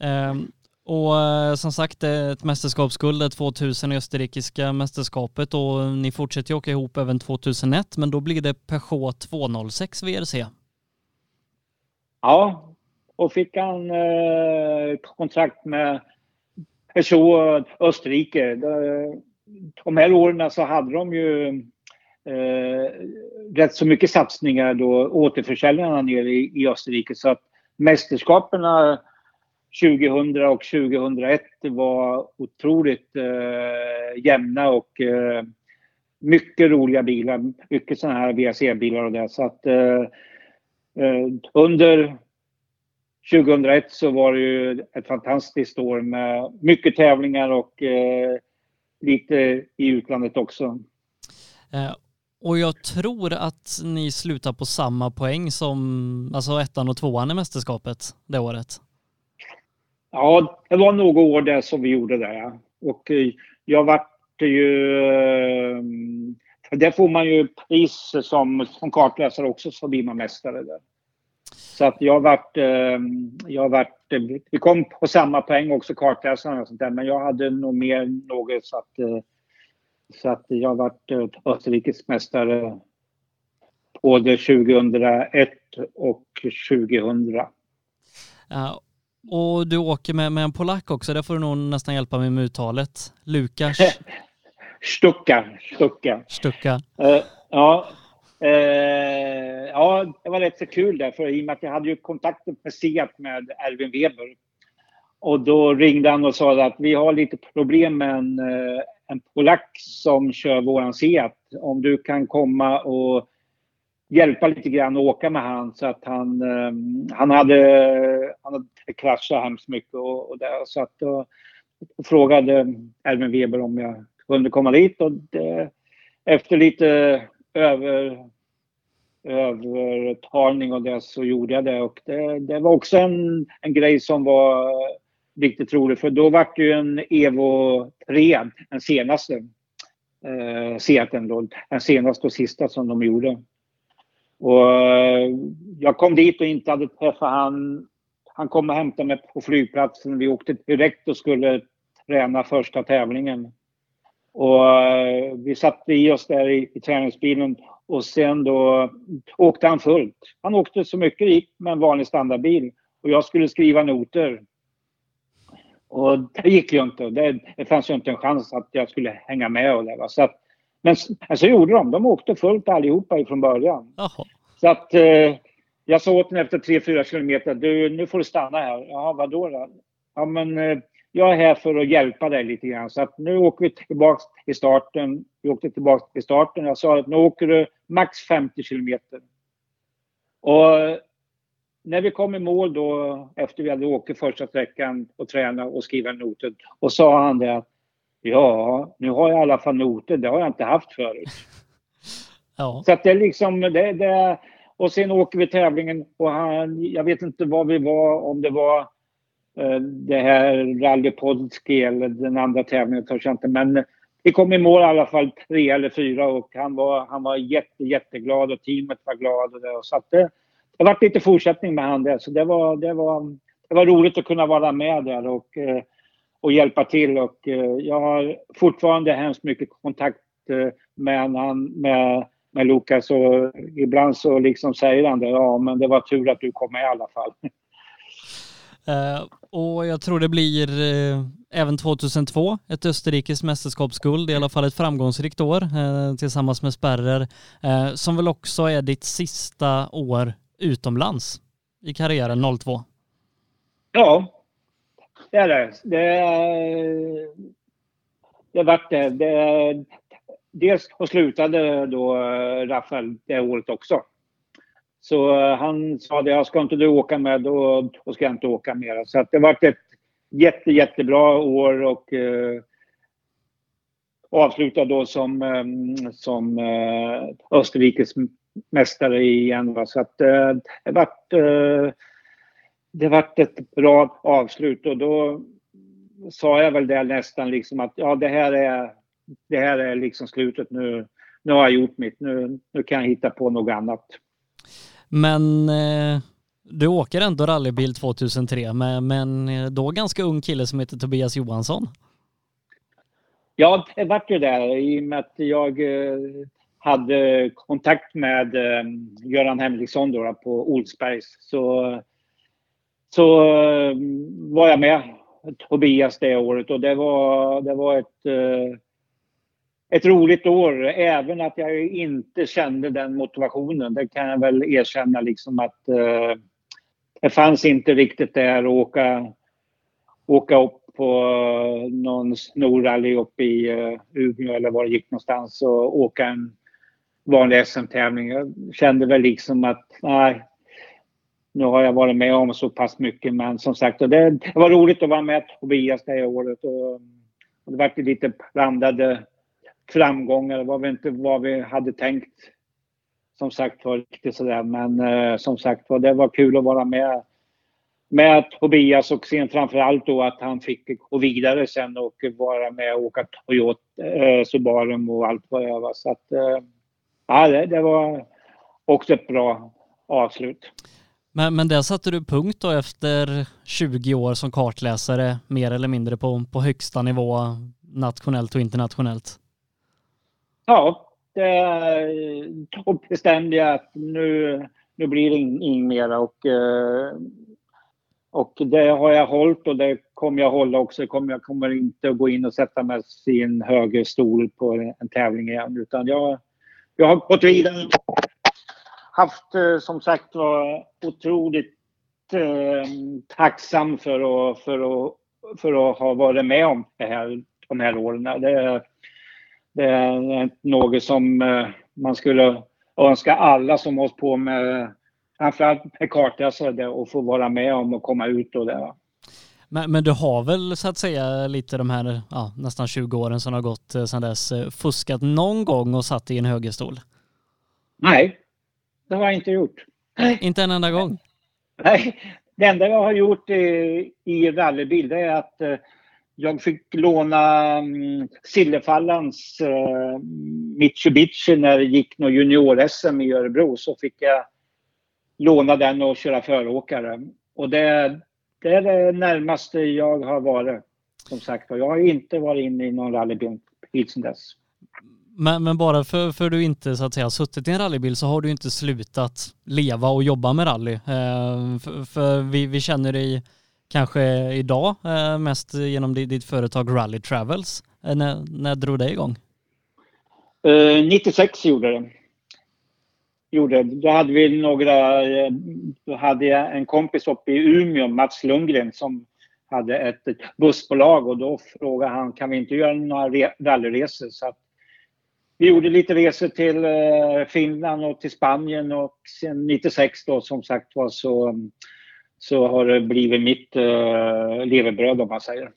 Um, och eh, som sagt, ett mästerskapsguld 2000 i österrikiska mästerskapet och ni fortsätter ju åka ihop även 2001, men då blir det Peugeot 206 VRC. Ja, och fick han eh, kontrakt med Peugeot Österrike. De här åren så hade de ju eh, rätt så mycket satsningar då, återförsäljarna nere i, i Österrike, så att mästerskaperna 2000 och 2001 var otroligt eh, jämna och eh, mycket roliga bilar. Mycket sådana här VRC-bilar och det. Så att eh, eh under 2001 så var det ju ett fantastiskt år med mycket tävlingar och eh, lite i utlandet också. Eh, och jag tror att ni slutar på samma poäng som alltså ettan och tvåan i mästerskapet det året. Ja, det var några år där som vi gjorde det. Och eh, jag vart ju... Eh, där får man ju pris som, som kartläsare också så blir man mästare där. Så att jag vart... Eh, jag vart vi kom på samma poäng också kartläsarna och sånt där, men jag hade nog mer något så att... Så att jag vart österrikisk mästare både 2001 och 2000. Ja, och du åker med, med en polack också, där får du nog nästan hjälpa mig med uttalet. Lukas? [laughs] Stucka. Stucka. Stucka. Uh, ja. Uh, ja, det var rätt så kul där, för i och med att jag hade ju kontakten med Seat med Erwin Weber. Och då ringde han och sa att vi har lite problem med en, eh, en polack som kör våran Seat. Om du kan komma och hjälpa lite grann och åka med han så att han, eh, han hade, han hade kraschat hemskt mycket och, och där. Så att då frågade Erwin Weber om jag kunde komma dit och det, efter lite över, övertalning och det så gjorde jag det och det, det var också en, en grej som var riktigt roligt för då var det ju en Evo 3, den senaste. Eh, Seaten då, den senaste och sista som de gjorde. Och eh, jag kom dit och inte hade träffat han. Han kom och hämtade mig på flygplatsen. Vi åkte direkt och skulle träna första tävlingen. Och eh, vi satte i oss där i, i träningsbilen och sen då åkte han fullt. Han åkte så mycket det gick med en vanlig standardbil och jag skulle skriva noter. Och det gick ju inte. Det, det fanns ju inte en chans att jag skulle hänga med och det. Så att, men så gjorde de. De åkte fullt allihopa från början. Jaha. Så att eh, jag sa åt honom efter 3-4 kilometer. Du, nu får du stanna här. Ja, vadå då? Ja, men eh, jag är här för att hjälpa dig lite grann. Så att nu åker vi tillbaks till starten. Vi åkte tillbaks till starten. Jag sa att nu åker du max 50 kilometer. Och när vi kom i mål då efter vi hade åkt första sträckan och tränat och skrivit noter. Och sa han det att ja, nu har jag i alla fall noter. Det har jag inte haft förut. [laughs] Ja. Så att det är liksom det, det och sen åker vi tävlingen och han, jag vet inte var vi var, om det var eh, det här Rally Podski eller den andra tävlingen, törs jag inte. Men vi kom i mål i alla fall tre eller fyra och han var, han var jätte, jätteglad och teamet var glad. Och det, och så att det, det var lite fortsättning med han där. Så det var, det, var, det var roligt att kunna vara med där och, eh, och hjälpa till. Och eh, jag har fortfarande hemskt mycket kontakt eh, med, han, med, med Lukas och ibland så liksom säger han det. Ja, men det var tur att du kom med i alla fall. Uh, [laughs] och jag tror det blir uh, även 2002 ett österrikiskt mästerskapsguld. Det är i alla fall ett framgångsrikt år uh, tillsammans med Sperrer som väl också är ditt sista år utomlands i karriären 02. Ja, det är det. Det, det vart det. det. Dels och slutade då Rafael det året också. Så han sa det, ska inte du åka med då, då ska jag inte åka mer. Så att det vart ett jätte, jättebra år och eh, avslutade då som, eh, som eh, Österrikes mästare igen. Va? Så att eh, det vart eh, det vart ett bra avslut och då sa jag väl det nästan liksom att ja, det här är, det här är liksom slutet nu. Nu har jag gjort mitt. Nu, nu kan jag hitta på något annat. Men eh, du åker ändå rallybil 2003 med, med en eh, då ganska ung kille som heter Tobias Johansson. Ja, det vart ju där i och med att jag eh, hade kontakt med eh, Göran Henriksson då, på Olsbergs så, så eh, var jag med Tobias det året och det var, det var ett, eh, ett roligt år. Även att jag inte kände den motivationen. Det kan jag väl erkänna liksom att det fanns inte riktigt där att åka, åka upp på någon snorrally uppe i Umeå eller var det gick någonstans och åka en vanlig SM-tävling. Jag kände väl liksom att nej, nu har jag varit med om så pass mycket men som sagt det, det var roligt att vara med Tobias det här året och, och det var lite blandade framgångar. Det var väl inte vad vi hade tänkt som sagt var riktigt sådär men eh, som sagt var det var kul att vara med med Tobias och sen framförallt då att han fick gå vidare sen och vara med och åka Toyota, eh, Subaru och allt vad det var. Så att, eh, ja, det, det, var också ett bra avslut. Men, men där satte du punkt då efter 20 år som kartläsare mer eller mindre på, på högsta nivå nationellt och internationellt? Ja, det, då bestämde jag att nu, nu blir det inget mera och eh, och det har jag hållit och det kommer jag hålla också. Jag kommer inte att gå in och sätta mig i en höger stol på en tävling igen utan jag, jag har gått vidare. Haft eh, som sagt var otroligt eh, tacksam för att, för, att, för att ha varit med om det här, de här åren. Det, det är något som eh, man skulle önska alla som hållit på med framförallt med kartläsare alltså, och få vara med om och komma ut och det. Men, men du har väl så att säga lite de här ja, nästan 20 åren som har gått eh, sedan dess eh, fuskat någon gång och satt i en högerstol? Nej, det har jag inte gjort. Inte en enda gång? Nej, det enda jag har gjort i, rallybil det är att eh, jag fick låna um, Sillefallans Mitsubishi när det gick något junior-SM i Örebro så fick jag låna den och köra föråkare. Och det, det är det närmaste jag har varit. Som sagt Jag har inte varit inne i någon rallybil sedan dess. Men, men bara för, för du inte så att säga suttit i en rallybil så har du inte slutat leva och jobba med rally. Eh, för, för vi, vi känner dig kanske idag eh, mest genom ditt företag Rally Travels. Eh, när, när drog det igång? Uh, 96 gjorde det. Gjorde. Då hade vi några, eh, då hade jag en kompis uppe i Umeå, Mats Lundgren, som hade ett bussbolag och då frågade han kan vi inte göra några rallyresor. Så vi gjorde lite resor till eh, Finland och till Spanien och sen 96 då som sagt var så så har det blivit mitt uh, levebröd om man säger.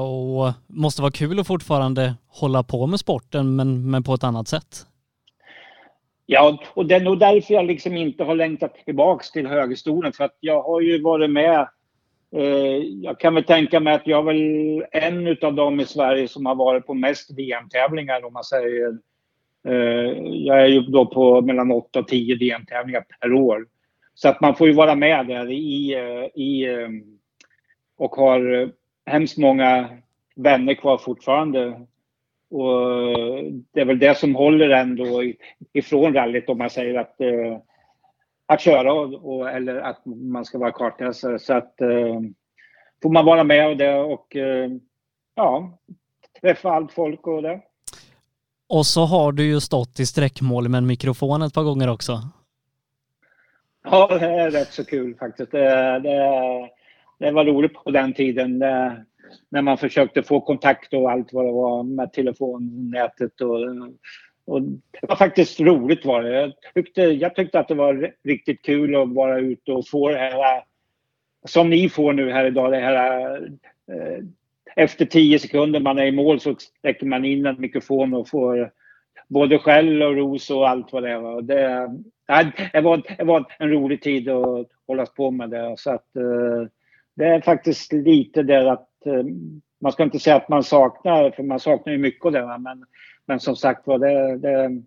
Och måste vara kul att fortfarande hålla på med sporten men, men på ett annat sätt. Ja, och det är nog därför jag liksom inte har längtat tillbaks till högerstolen för att jag har ju varit med eh, jag kan väl tänka mig att jag är väl en av dem i Sverige som har varit på mest VM-tävlingar om man säger. Eh, jag är ju då på mellan 8 och 10 VM-tävlingar per år. Så att man får ju vara med där i, eh, i eh, och har hemskt många vänner kvar fortfarande. Och det är väl det som håller ändå ifrån rallyt om man säger att, eh, att köra och, eller att man ska vara kartläsare. Så att eh, får man vara med och det och ja, träffa allt folk och det. Och så har du ju stått i sträckmål med en mikrofon ett par gånger också. Ja, det är rätt så kul faktiskt. Det, det, det var roligt på den tiden det, när man försökte få kontakt och allt vad det var med telefonnätet. Och, och det var faktiskt roligt var det. Jag tyckte, jag tyckte att det var riktigt kul att vara ute och få det här äh, som ni får nu här idag. Det här, eh, efter tio sekunder man är i mål så sträcker man in en mikrofon och får både skäll och ros och allt vad det var. Det, det, var, det var en rolig tid att hållas på med det. Så att, eh, det är faktiskt lite det att man ska inte säga att man saknar, för man saknar ju mycket av det. Men, men som sagt var, det, det,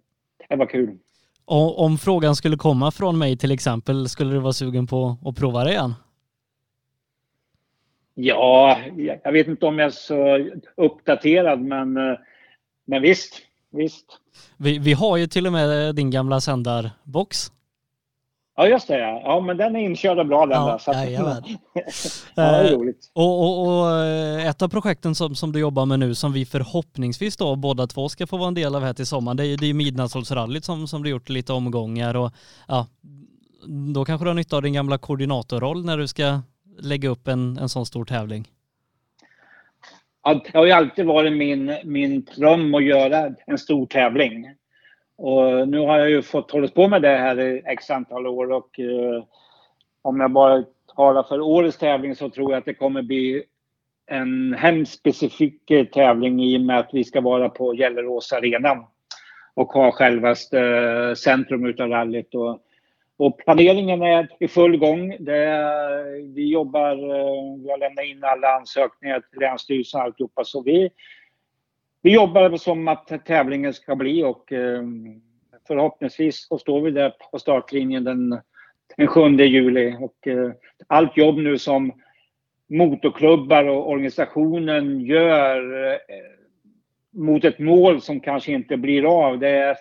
det var kul. Och om frågan skulle komma från mig till exempel, skulle du vara sugen på att prova det igen? Ja, jag vet inte om jag är så uppdaterad, men, eh, men visst visst. Vi, vi har ju till och med din gamla sändarbox. Ja, just det. Ja. ja, men den är inkörd och bra den ja, där. Så att, [laughs] ja, det är eh, roligt. Och, och, och, eh, ett av projekten som, som du jobbar med nu som vi förhoppningsvis då båda två ska få vara en del av här till sommaren, det är ju det är Midnattssolsrallyt som, som du gjort lite omgångar och ja, då kanske du har nytta av din gamla koordinatorroll när du ska lägga upp en, en sån stor tävling. Det har ju alltid varit min, min dröm att göra en stor tävling. Och nu har jag ju fått hålla på med det här i x antal år och eh, om jag bara talar för årets tävling så tror jag att det kommer bli en hemskt specifik eh, tävling i och med att vi ska vara på Gellerås arena och ha självaste eh, centrum utav rallyt. Och och planeringen är i full gång. Det, vi jobbar, eh, vi har lämnat in alla ansökningar till Länsstyrelsen och alltihopa. Så vi, vi jobbar som att tävlingen ska bli och ehm, förhoppningsvis så står vi där på startlinjen den, den 7 juli. Och eh, allt jobb nu som motorklubbar och organisationen gör eh, mot ett mål som kanske inte blir av. Det är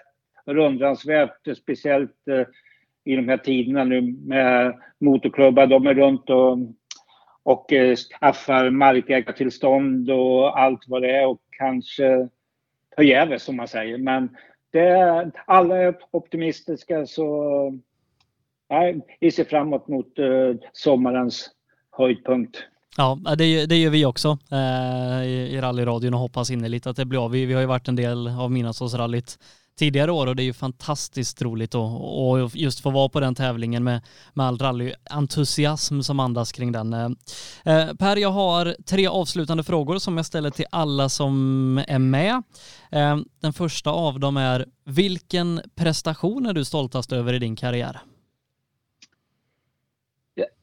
rundransvärt, speciellt eh, i de här tiderna nu med motorklubbar. De är runt och, och skaffar markägartillstånd och allt vad det är och kanske förgäves som man säger. Men det, alla är optimistiska så nej, vi ser framåt mot uh, sommarens höjdpunkt. Ja, det, det gör vi också eh, i, i rallyradion och hoppas innerligt att det blir av. Vi, vi har ju varit en del av Midnattsåsrallyt tidigare år och det är ju fantastiskt roligt att just få vara på den tävlingen med, med all rallyentusiasm som andas kring den. Eh, eh, per, jag har tre avslutande frågor som jag ställer till alla som är med. Eh, den första av dem är, vilken prestation är du stoltast över i din karriär?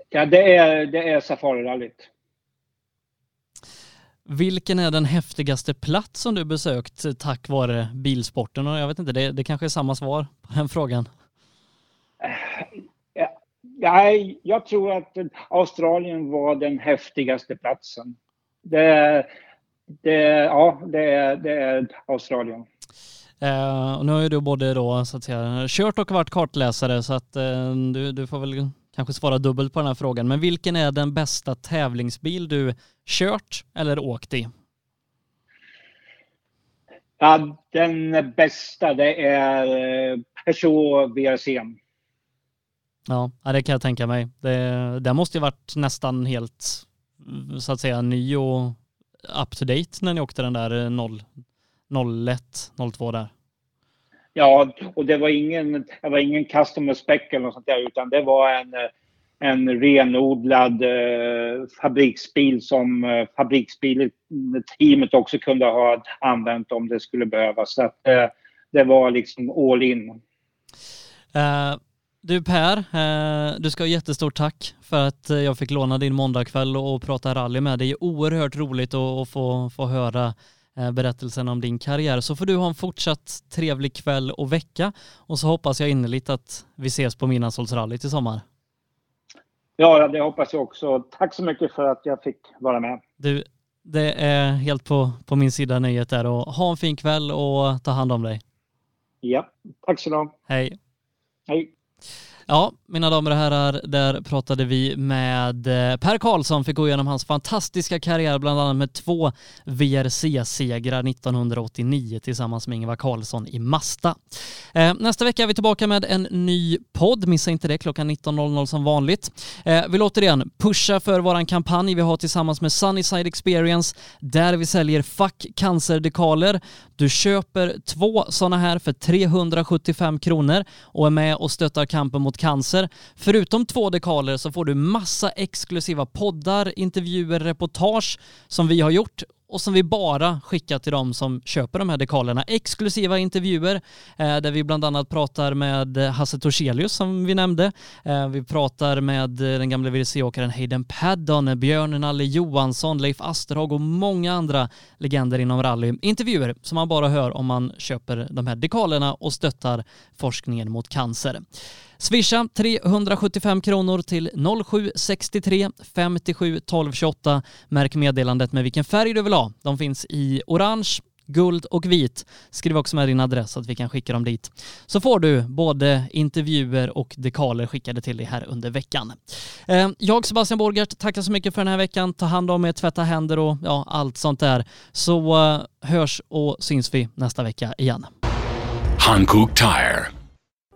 Ja, det är, det är Safarirallyt. Vilken är den häftigaste plats som du besökt tack vare bilsporten? Och jag vet inte, det, det kanske är samma svar på den frågan. Ja, jag tror att Australien var den häftigaste platsen. Det, det, ja, det, är, det är Australien. Eh, och nu har ju du både då så att säga kört och varit kartläsare så att eh, du, du får väl kanske svara dubbelt på den här frågan. Men vilken är den bästa tävlingsbil du kört eller åkt i? Ja, den bästa det är eh, Peugeot VRC. Ja, det kan jag tänka mig. Det, det måste ju varit nästan helt så att säga ny och up to date när ni åkte den där 0, 01, 02 där. Ja, och det var ingen, det var ingen customer spec eller något sånt där, utan det var en, en renodlad eh, fabriksbil som eh, fabriksbilteamet också kunde ha använt om det skulle behövas. Så att, eh, det var liksom all in. Uh, du Per, uh, du ska ha jättestort tack för att eh, jag fick låna din måndagkväll och prata rally med dig. Det är oerhört roligt att, få, få höra berättelsen om din karriär. Så får du ha en fortsatt trevlig kväll och vecka och så hoppas jag innerligt att vi ses på Midnattssolsrallyt i sommar. Ja, det hoppas jag också. Tack så mycket för att jag fick vara med. Du, det är helt på, på min sida nöjet där och ha en fin kväll och ta hand om dig. Ja, tack så mycket. Hej. Hej. Ja, mina damer och herrar, där pratade vi med eh, Per Karlsson, fick gå igenom hans fantastiska karriär, bland annat med två VRC-segrar 1989 tillsammans med Ingvar Karlsson i Masta. Eh, nästa vecka är vi tillbaka med en ny podd, missa inte det, klockan 19.00 som vanligt. Vi vill återigen pusha för våran kampanj vi har tillsammans med Sunnyside Experience, där vi säljer Fuck Cancer-dekaler. Du köper två sådana här för 375 kronor och är med och stöttar kampen mot cancer. Förutom två dekaler så får du massa exklusiva poddar, intervjuer, reportage som vi har gjort och som vi bara skickar till de som köper de här dekalerna. Exklusiva intervjuer eh, där vi bland annat pratar med eh, Hasse Torselius som vi nämnde. Eh, vi pratar med eh, den gamle WRC-åkaren Hayden Paddon, Björn Nalle Johansson, Leif Asterhag och många andra legender inom rally. Intervjuer som man bara hör om man köper de här dekalerna och stöttar forskningen mot cancer. Swisha 375 kronor till 0763 57 12 28. Märk meddelandet med vilken färg du vill ha. De finns i orange, guld och vit. Skriv också med din adress så att vi kan skicka dem dit. Så får du både intervjuer och dekaler skickade till dig här under veckan. Eh, jag, Sebastian Borgert, tackar så mycket för den här veckan. Ta hand om er, tvätta händer och ja, allt sånt där. Så eh, hörs och syns vi nästa vecka igen. Hankook Tire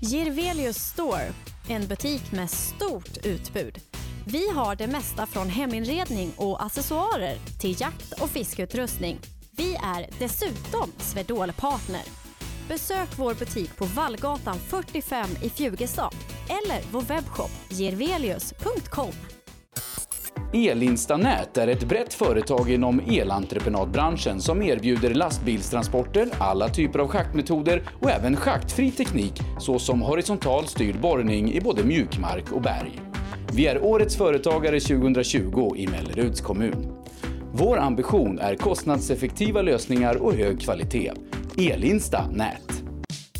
Girvelius Store, en butik med stort utbud. Vi har det mesta från heminredning och accessoarer till jakt och fiskeutrustning. Vi är dessutom Swedol-partner. Besök vår butik på Vallgatan 45 i Fjugestad eller vår webbshop girvelius.com. Elinstanät är ett brett företag inom elentreprenadbranschen som erbjuder lastbilstransporter, alla typer av schaktmetoder och även schaktfri teknik såsom horisontal styrd borrning i både mjukmark och berg. Vi är Årets Företagare 2020 i Melleruds kommun. Vår ambition är kostnadseffektiva lösningar och hög kvalitet. Elinsta Nät.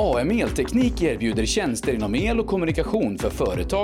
AM Elteknik erbjuder tjänster inom el och kommunikation för företag